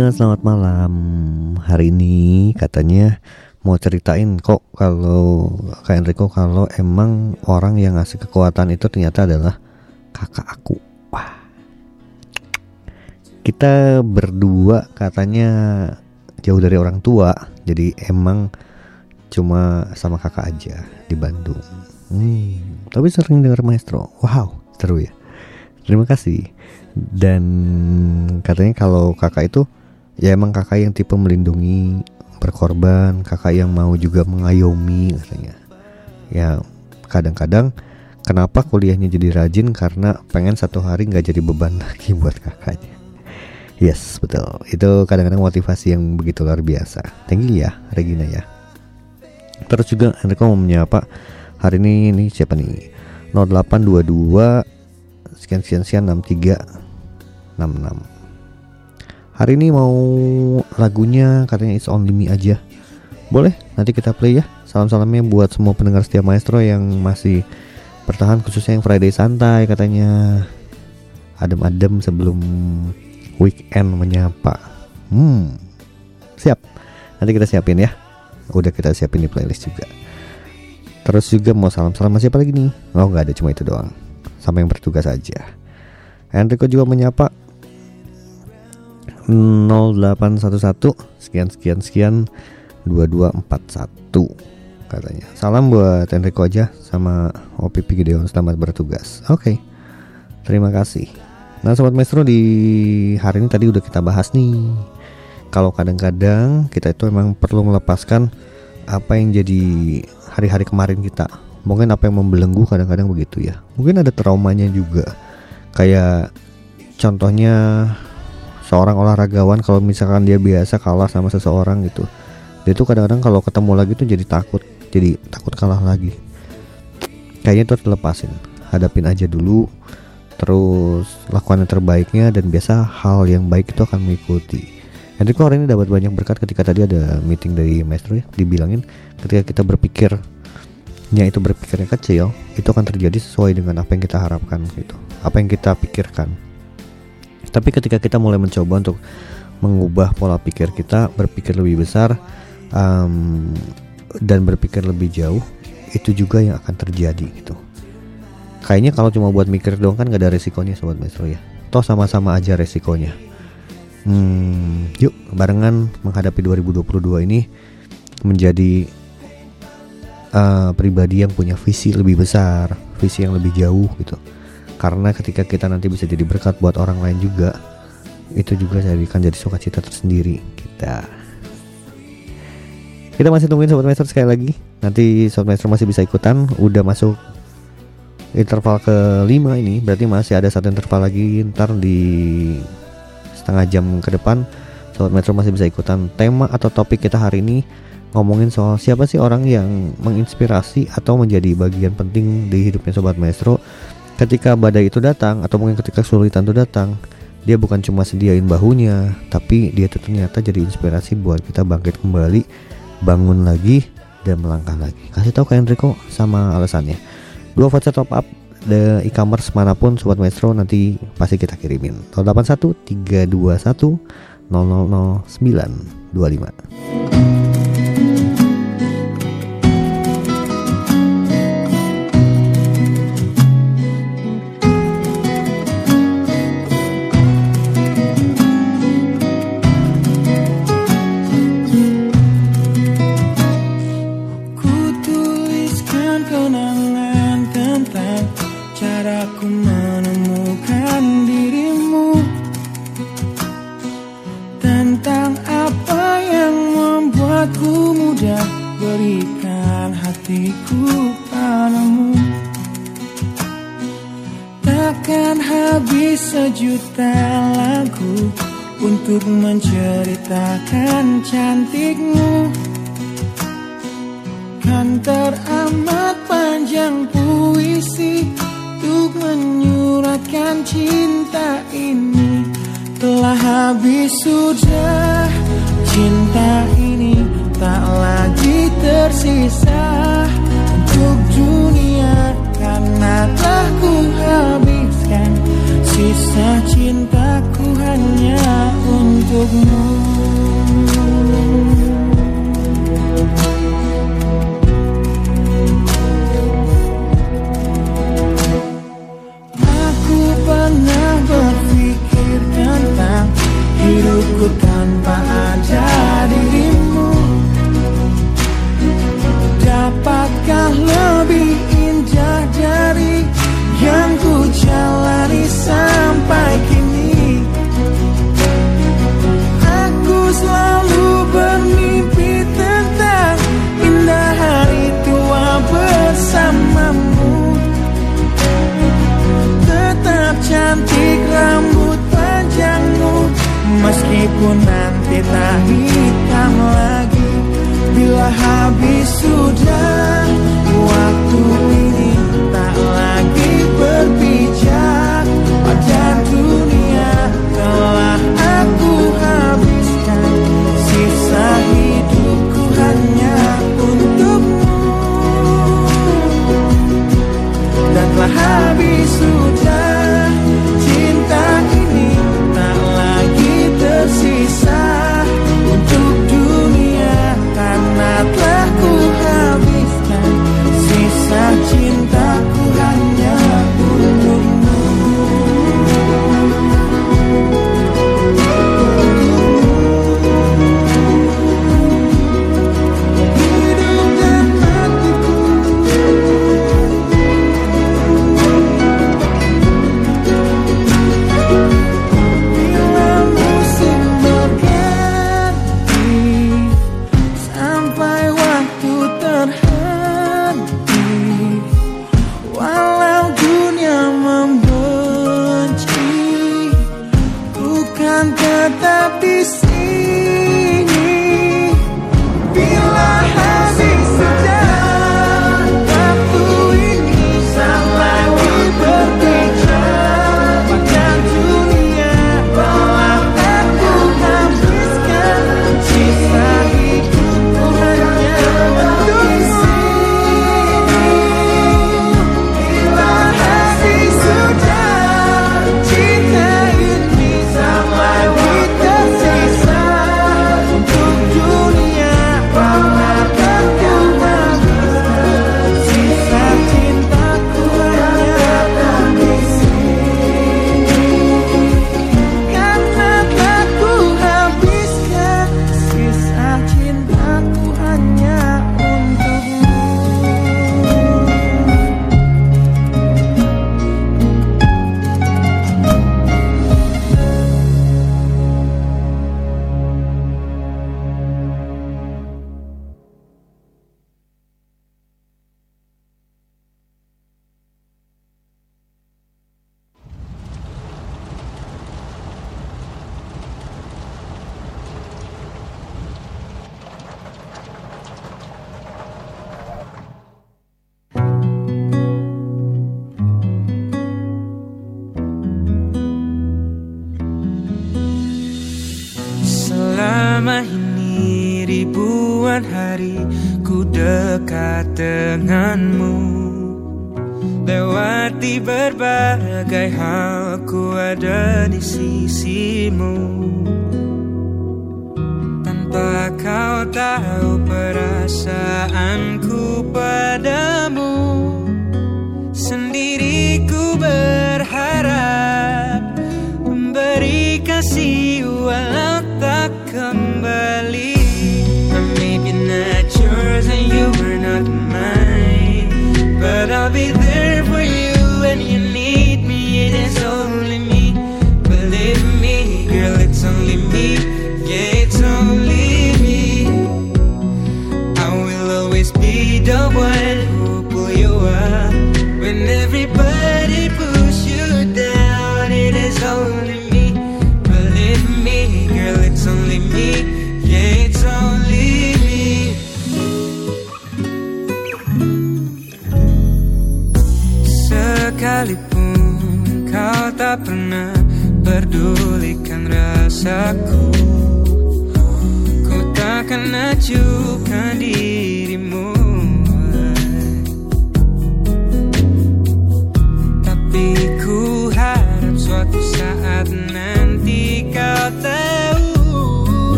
Regina, selamat malam. Hari ini katanya mau ceritain kok kalau Kak Enrico kalau emang orang yang ngasih kekuatan itu ternyata adalah kakak aku. Wah. Kita berdua katanya jauh dari orang tua, jadi emang cuma sama kakak aja di Bandung. Hmm, tapi sering dengar maestro. Wow, seru ya. Terima kasih. Dan katanya kalau kakak itu ya emang kakak yang tipe melindungi, berkorban, kakak yang mau juga mengayomi katanya. Ya kadang-kadang kenapa kuliahnya jadi rajin karena pengen satu hari nggak jadi beban lagi buat kakaknya. Yes betul itu kadang-kadang motivasi yang begitu luar biasa. Thank you ya Regina ya. Terus juga Enrico mau menyapa hari ini ini siapa nih 0822 sekian sekian sekian 63 66 Hari ini mau lagunya katanya It's Only Me aja. Boleh nanti kita play ya. Salam-salamnya buat semua pendengar setiap maestro yang masih bertahan khususnya yang Friday santai katanya. Adem-adem sebelum weekend menyapa. Hmm Siap. Nanti kita siapin ya. Udah kita siapin di playlist juga. Terus juga mau salam-salam masih apa lagi nih? Oh nggak ada cuma itu doang. Sama yang bertugas aja. Enrico juga menyapa 0811 sekian sekian sekian 2241 katanya. Salam buat Enrico aja sama OPP Gideon selamat bertugas. Oke. Terima kasih. Nah, sobat maestro di hari ini tadi udah kita bahas nih. Kalau kadang-kadang kita itu memang perlu melepaskan apa yang jadi hari-hari kemarin kita. Mungkin apa yang membelenggu kadang-kadang begitu ya. Mungkin ada traumanya juga. Kayak contohnya seorang olahragawan kalau misalkan dia biasa kalah sama seseorang gitu. Dia tuh kadang-kadang kalau ketemu lagi tuh jadi takut jadi takut kalah lagi. Kayaknya itu harus dilepasin hadapin aja dulu terus lakukan yang terbaiknya dan biasa hal yang baik itu akan mengikuti. Enrico hari ini dapat banyak berkat ketika tadi ada meeting dari maestro ya dibilangin ketika kita berpikirnya itu berpikirnya kecil itu akan terjadi sesuai dengan apa yang kita harapkan gitu apa yang kita pikirkan tapi ketika kita mulai mencoba untuk mengubah pola pikir kita, berpikir lebih besar um, dan berpikir lebih jauh, itu juga yang akan terjadi gitu. Kayaknya kalau cuma buat mikir doang kan gak ada resikonya sobat maestro ya. Toh sama-sama aja resikonya. Hmm, yuk barengan menghadapi 2022 ini menjadi uh, pribadi yang punya visi lebih besar, visi yang lebih jauh gitu karena ketika kita nanti bisa jadi berkat buat orang lain juga itu juga jadikan jadi sukacita tersendiri kita. Kita masih tungguin sobat master sekali lagi. Nanti sobat master masih bisa ikutan. Udah masuk interval ke 5 ini. Berarti masih ada satu interval lagi ntar di setengah jam ke depan. Sobat master masih bisa ikutan. Tema atau topik kita hari ini ngomongin soal siapa sih orang yang menginspirasi atau menjadi bagian penting di hidupnya sobat maestro ketika badai itu datang atau mungkin ketika kesulitan itu datang dia bukan cuma sediain bahunya tapi dia tuh ternyata jadi inspirasi buat kita bangkit kembali bangun lagi dan melangkah lagi. Kasih tahu ke Enrico sama alasannya. Dua voucher top up the e-commerce mana pun sobat maestro nanti pasti kita kirimin. 081 321 0009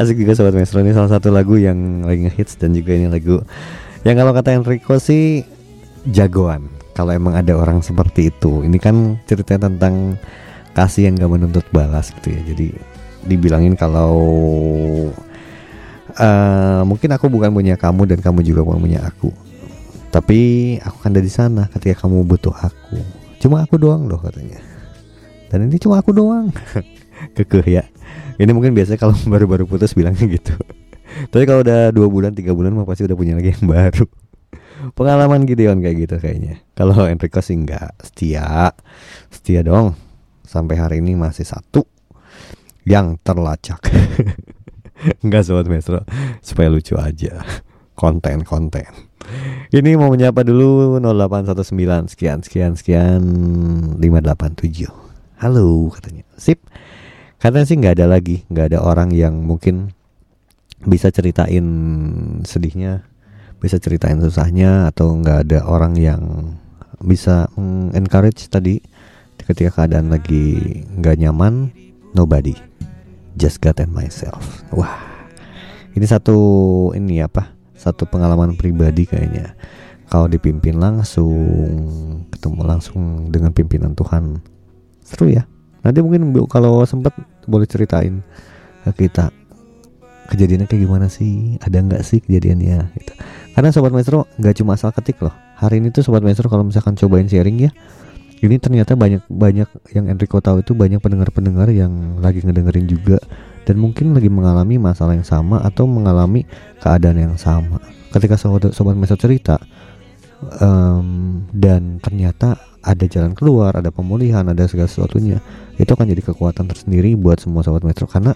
asik juga Sobat Maestro. Ini salah satu lagu yang lagi ngehits Dan juga ini lagu Yang kalau kata Enrico sih Jagoan Kalau emang ada orang seperti itu. Ini kan ceritanya tentang Kasih yang gak menuntut balas gitu ya. Jadi dibilangin kalau eh Mungkin aku bukan punya kamu Dan kamu juga bukan punya aku. Tapi aku kan ada di sana Ketika kamu butuh aku. Cuma aku doang loh katanya. Dan ini cuma aku doang. Kekeh ya Ini mungkin biasanya kalau baru-baru putus bilangnya gitu. Tapi kalau udah dua bulan tiga bulan mah pasti udah punya lagi yang baru. Pengalaman Gideon kayak gitu kayaknya. Kalau Enrico sih enggak. Setia. Setia dong. Sampai hari ini masih satu Yang terlacak. Enggak sobat Mesro Supaya lucu aja. Konten-konten. Ini mau menyapa dulu 0819 Sekian sekian sekian. 587 Halo katanya. Sip Katanya sih nggak ada lagi nggak ada orang yang mungkin Bisa ceritain sedihnya Bisa ceritain susahnya Atau nggak ada orang yang Bisa encourage tadi Ketika keadaan lagi nggak nyaman. Nobody. Just God and myself. Wah. Ini satu Ini apa? Satu pengalaman pribadi kayaknya. Kalau dipimpin langsung Ketemu langsung dengan pimpinan Tuhan. Seru ya Nanti mungkin kalau sempat boleh ceritain ke kita. Kejadiannya kayak gimana sih? Ada nggak sih kejadiannya? Gitu. Karena Sobat Maestro nggak cuma asal ketik loh. Hari ini tuh Sobat Maestro kalau misalkan cobain sharing ya ini ternyata banyak banyak yang Enrico tahu itu banyak pendengar-pendengar yang lagi ngedengerin juga. Dan mungkin lagi mengalami masalah yang sama atau mengalami keadaan yang sama. Ketika sobat sobat Meso cerita em, dan ternyata ada jalan keluar, ada pemulihan, ada segala sesuatunya, itu akan jadi kekuatan tersendiri buat semua sobat Metro karena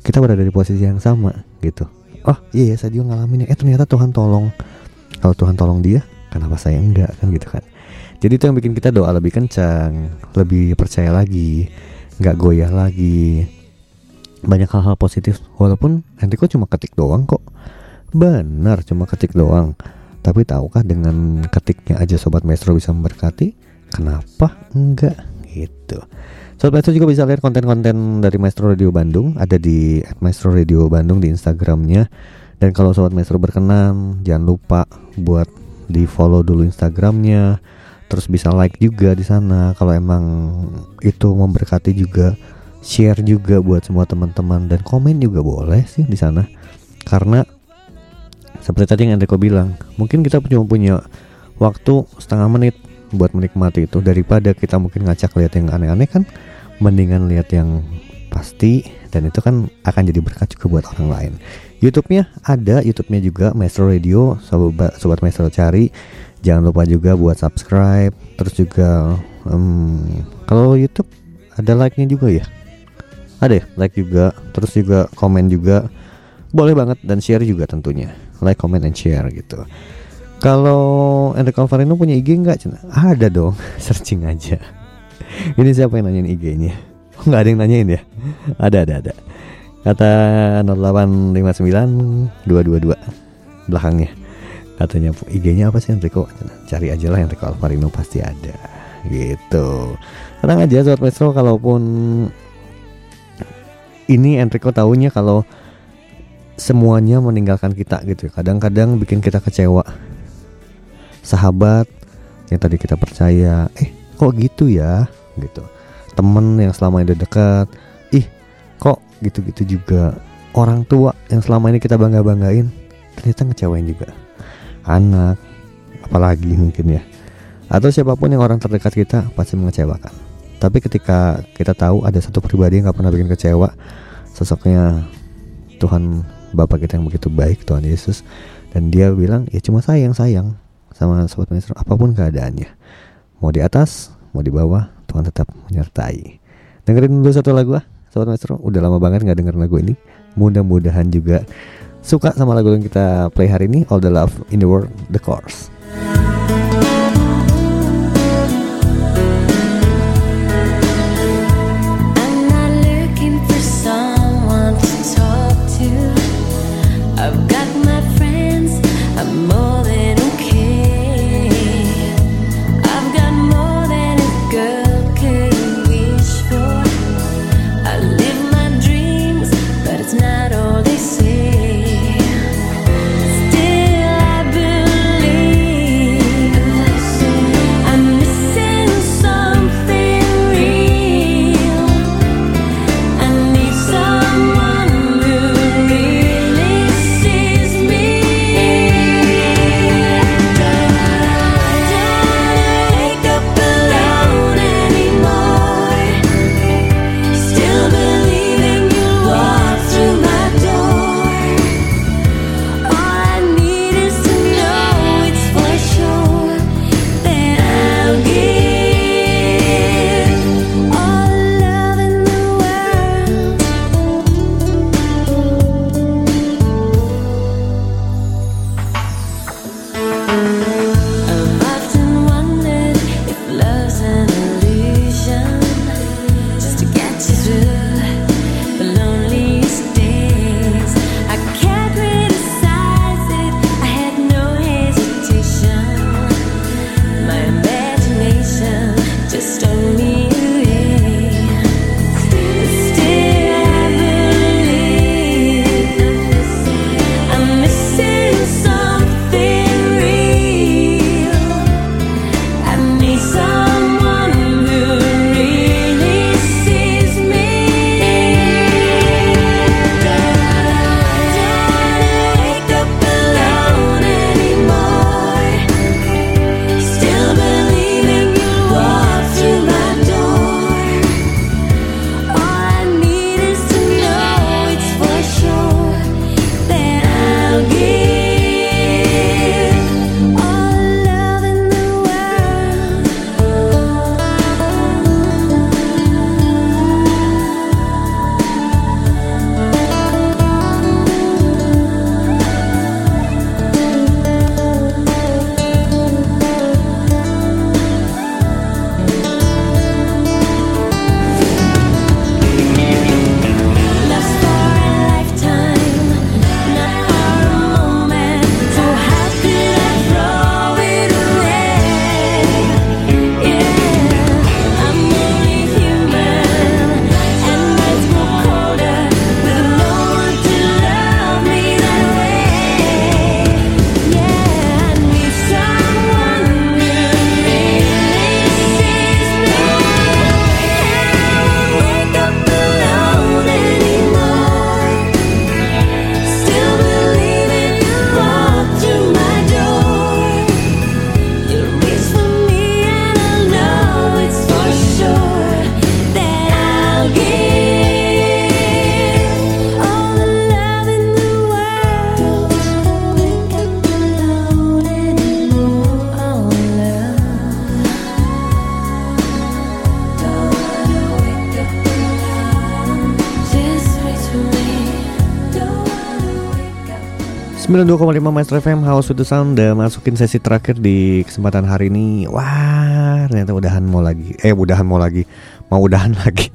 kita berada di posisi yang sama gitu. Oh iya ya saya juga ngalamin ya. Eh ternyata Tuhan tolong. Kalau Tuhan tolong dia, kenapa saya enggak kan gitu kan? Jadi itu yang bikin kita doa lebih kencang, lebih percaya lagi, nggak goyah lagi. Banyak hal-hal positif. Walaupun Enrico cuma ketik doang kok. Benar, cuma ketik doang. Tapi tahukah dengan ketiknya aja Sobat Maestro bisa memberkati? Kenapa enggak? Gitu? Sobat Maestro juga bisa lihat konten-konten dari Maestro Radio Bandung. Ada di Maestro Radio Bandung di Instagramnya. Dan kalau Sobat Maestro berkenan Jangan lupa buat di follow dulu Instagramnya. Terus bisa like juga di sana. Kalau emang itu memberkati juga share juga buat semua teman-teman. Dan komen juga boleh sih di sana. Karena seperti tadi yang Enrico bilang mungkin kita cuma punya waktu setengah menit buat menikmati itu. Daripada kita mungkin ngacak lihat yang aneh-aneh kan mendingan lihat yang pasti dan itu kan akan jadi berkat juga buat orang lain. YouTube-nya ada YouTube-nya juga Maestro Radio sobat sobat Maestro cari. Jangan lupa juga buat subscribe Terus juga em, Kalau Youtube ada like-nya juga ya? Ada ya? Like juga Terus juga komen juga. Boleh banget dan share juga tentunya Like, comment, and share gitu. Kalau Enrico Alvarino punya IG nggak? Ada dong Searching aja. Ini siapa yang nanyain IG-nya? Nggak ada yang nanyain ya? Ada ada ada. Kata 0859 222 Belakangnya. Katanya IG-nya apa sih Enrico? Cari aja lah Enrico Alvarino pasti ada. Gitu. Tenang aja sobat Maestro kalaupun ini Enrico tahunya kalau semuanya meninggalkan kita gitu ya. kadang-kadang bikin kita kecewa. Sahabat yang tadi kita percaya eh kok gitu ya? gitu. Temen yang selama ini dekat ih kok gitu-gitu juga? Orang tua yang selama ini kita bangga-banggain ternyata ngecewain juga. Anak apalagi mungkin ya. Atau siapa pun yang orang terdekat kita pasti mengecewakan. Tapi ketika kita tahu ada satu pribadi yang gak pernah bikin kecewa sosoknya Tuhan Bapak kita yang begitu baik Tuhan Yesus. Dan dia bilang ya cuma sayang sayang sama sobat maestro apa pun keadaannya. Mau di atas mau di bawah Tuhan tetap menyertai. Dengerin dulu satu lagu ah sobat maestro. Udah lama banget nggak denger lagu ini. Mudah-mudahan juga suka sama lagu yang kita play hari ini All the Love in the World The Course 92,5 Maestro FM House with the Sound Udah masukin sesi terakhir di kesempatan hari ini. Wah ternyata udahan mau lagi. Eh udahan mau lagi. Mau udahan lagi.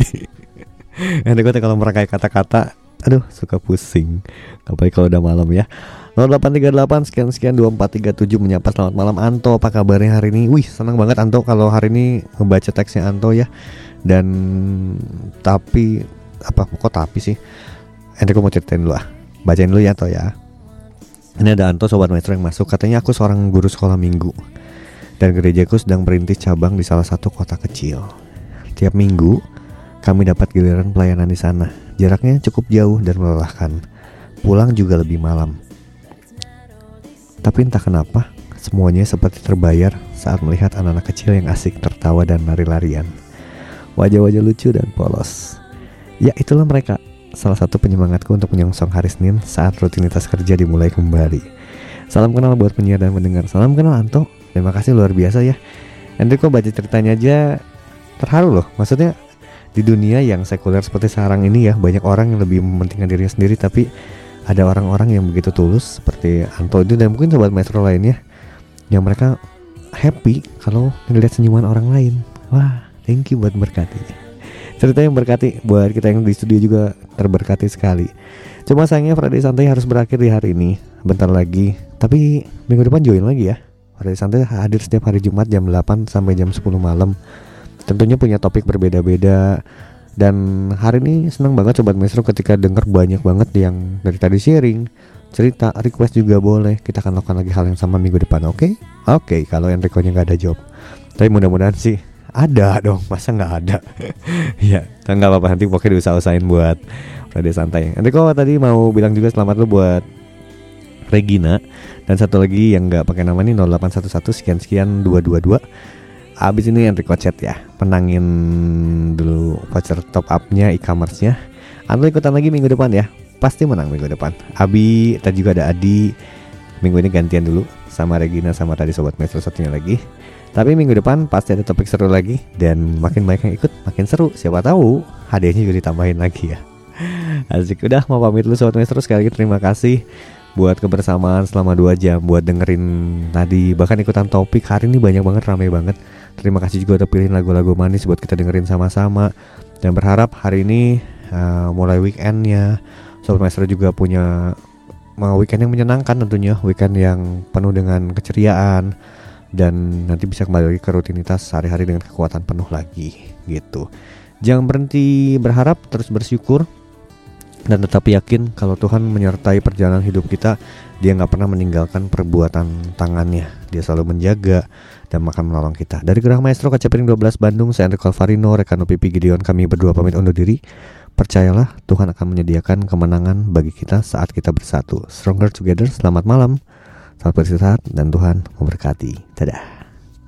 Nanti gue kalau merangkai kata-kata Aduh suka pusing. Apalagi kalau udah malam ya? 0838 sekian sekian 2437 menyapa. Selamat malam Anto. Apa kabarnya hari ini? Wih senang banget Anto kalau hari ini ngebaca teksnya Anto ya. Dan tapi apa kok tapi sih? Nanti gue mau ceritain dulu ah. Bacain dulu ya Anto ya ini ada Anto sobat maestro yang masuk. Katanya aku seorang guru sekolah minggu. Dan gerejaku sedang berintis cabang di salah satu kota kecil. Tiap minggu kami dapat giliran pelayanan di sana. Jaraknya cukup jauh dan melelahkan. Pulang juga lebih malam. Tapi entah kenapa Semuanya seperti terbayar saat melihat anak-anak kecil yang asik tertawa dan lari-larian. Wajah-wajah lucu dan polos. Ya itulah mereka salah satu penyemangatku untuk menyongsong hari Senin saat rutinitas kerja dimulai kembali. Salam kenal buat penyiar dan mendengar. Salam kenal Anto. Terima kasih luar biasa ya. Enrico baca ceritanya aja terharu loh. Maksudnya di dunia yang sekuler seperti sekarang ini ya banyak orang yang lebih mementingkan dirinya sendiri tapi ada orang-orang yang begitu tulus seperti Anto itu dan mungkin sobat maestro lainnya yang mereka happy kalau melihat senyuman orang lain. Wah, thank you buat berkati cerita yang berkati buat kita yang di studio juga terberkati sekali. Cuma sayangnya Friday Santai harus berakhir di hari ini, bentar lagi. Tapi minggu depan join lagi ya. Friday Santai hadir setiap hari Jumat jam 8 sampai jam 10 malam. Tentunya punya topik berbeda-beda. Dan hari ini senang banget Sobat Maestro ketika denger banyak banget yang dari tadi sharing cerita request juga boleh kita akan lakukan lagi hal yang sama minggu depan oke okay? oke okay, kalau yang requestnya nggak ada job tapi mudah-mudahan sih ada dong masa nggak ada? Ya nggak apa-apa nanti pokoknya diusaha-usahain buat Friday santai. Nanti kok tadi mau bilang juga selamat lu buat Regina. Dan satu lagi yang nggak pakai nama ini 0811 sekian sekian 222 Abis ini Enrico chat ya. Penangin dulu voucher top upnya e-commerce-nya. Anda ikutan lagi minggu depan ya. Pasti menang minggu depan. Abi, tadi juga ada Adi. Minggu ini gantian dulu Sama Regina sama tadi Sobat Metro satunya lagi tapi minggu depan pasti ada topik seru lagi dan makin banyak yang ikut makin seru. Siapa tahu hadiahnya juga ditambahin lagi ya. Asik udah mau pamit lu sobat maestro sekali lagi terima kasih buat kebersamaan selama 2 jam buat dengerin tadi bahkan ikutan topik hari ini banyak banget ramai banget. Terima kasih juga udah pilihin lagu-lagu manis buat kita dengerin sama-sama dan berharap hari ini uh, mulai weekendnya sobat maestro juga punya weekend yang menyenangkan tentunya weekend yang penuh dengan keceriaan dan nanti bisa kembali lagi ke rutinitas sehari-hari dengan kekuatan penuh lagi gitu. Jangan berhenti berharap, terus bersyukur dan tetap yakin kalau Tuhan menyertai perjalanan hidup kita. Dia nggak pernah meninggalkan perbuatan tangannya. Dia selalu menjaga dan akan menolong kita. Dari Gerah Maestro Kaca Piring 12 Bandung, saya Enrico Alvarino, rekan UPP Gideon, kami berdua pamit undur diri. Percayalah, Tuhan akan menyediakan kemenangan bagi kita saat kita bersatu. Stronger together, selamat malam. Selamat beristirahat dan Tuhan memberkati. Dadah.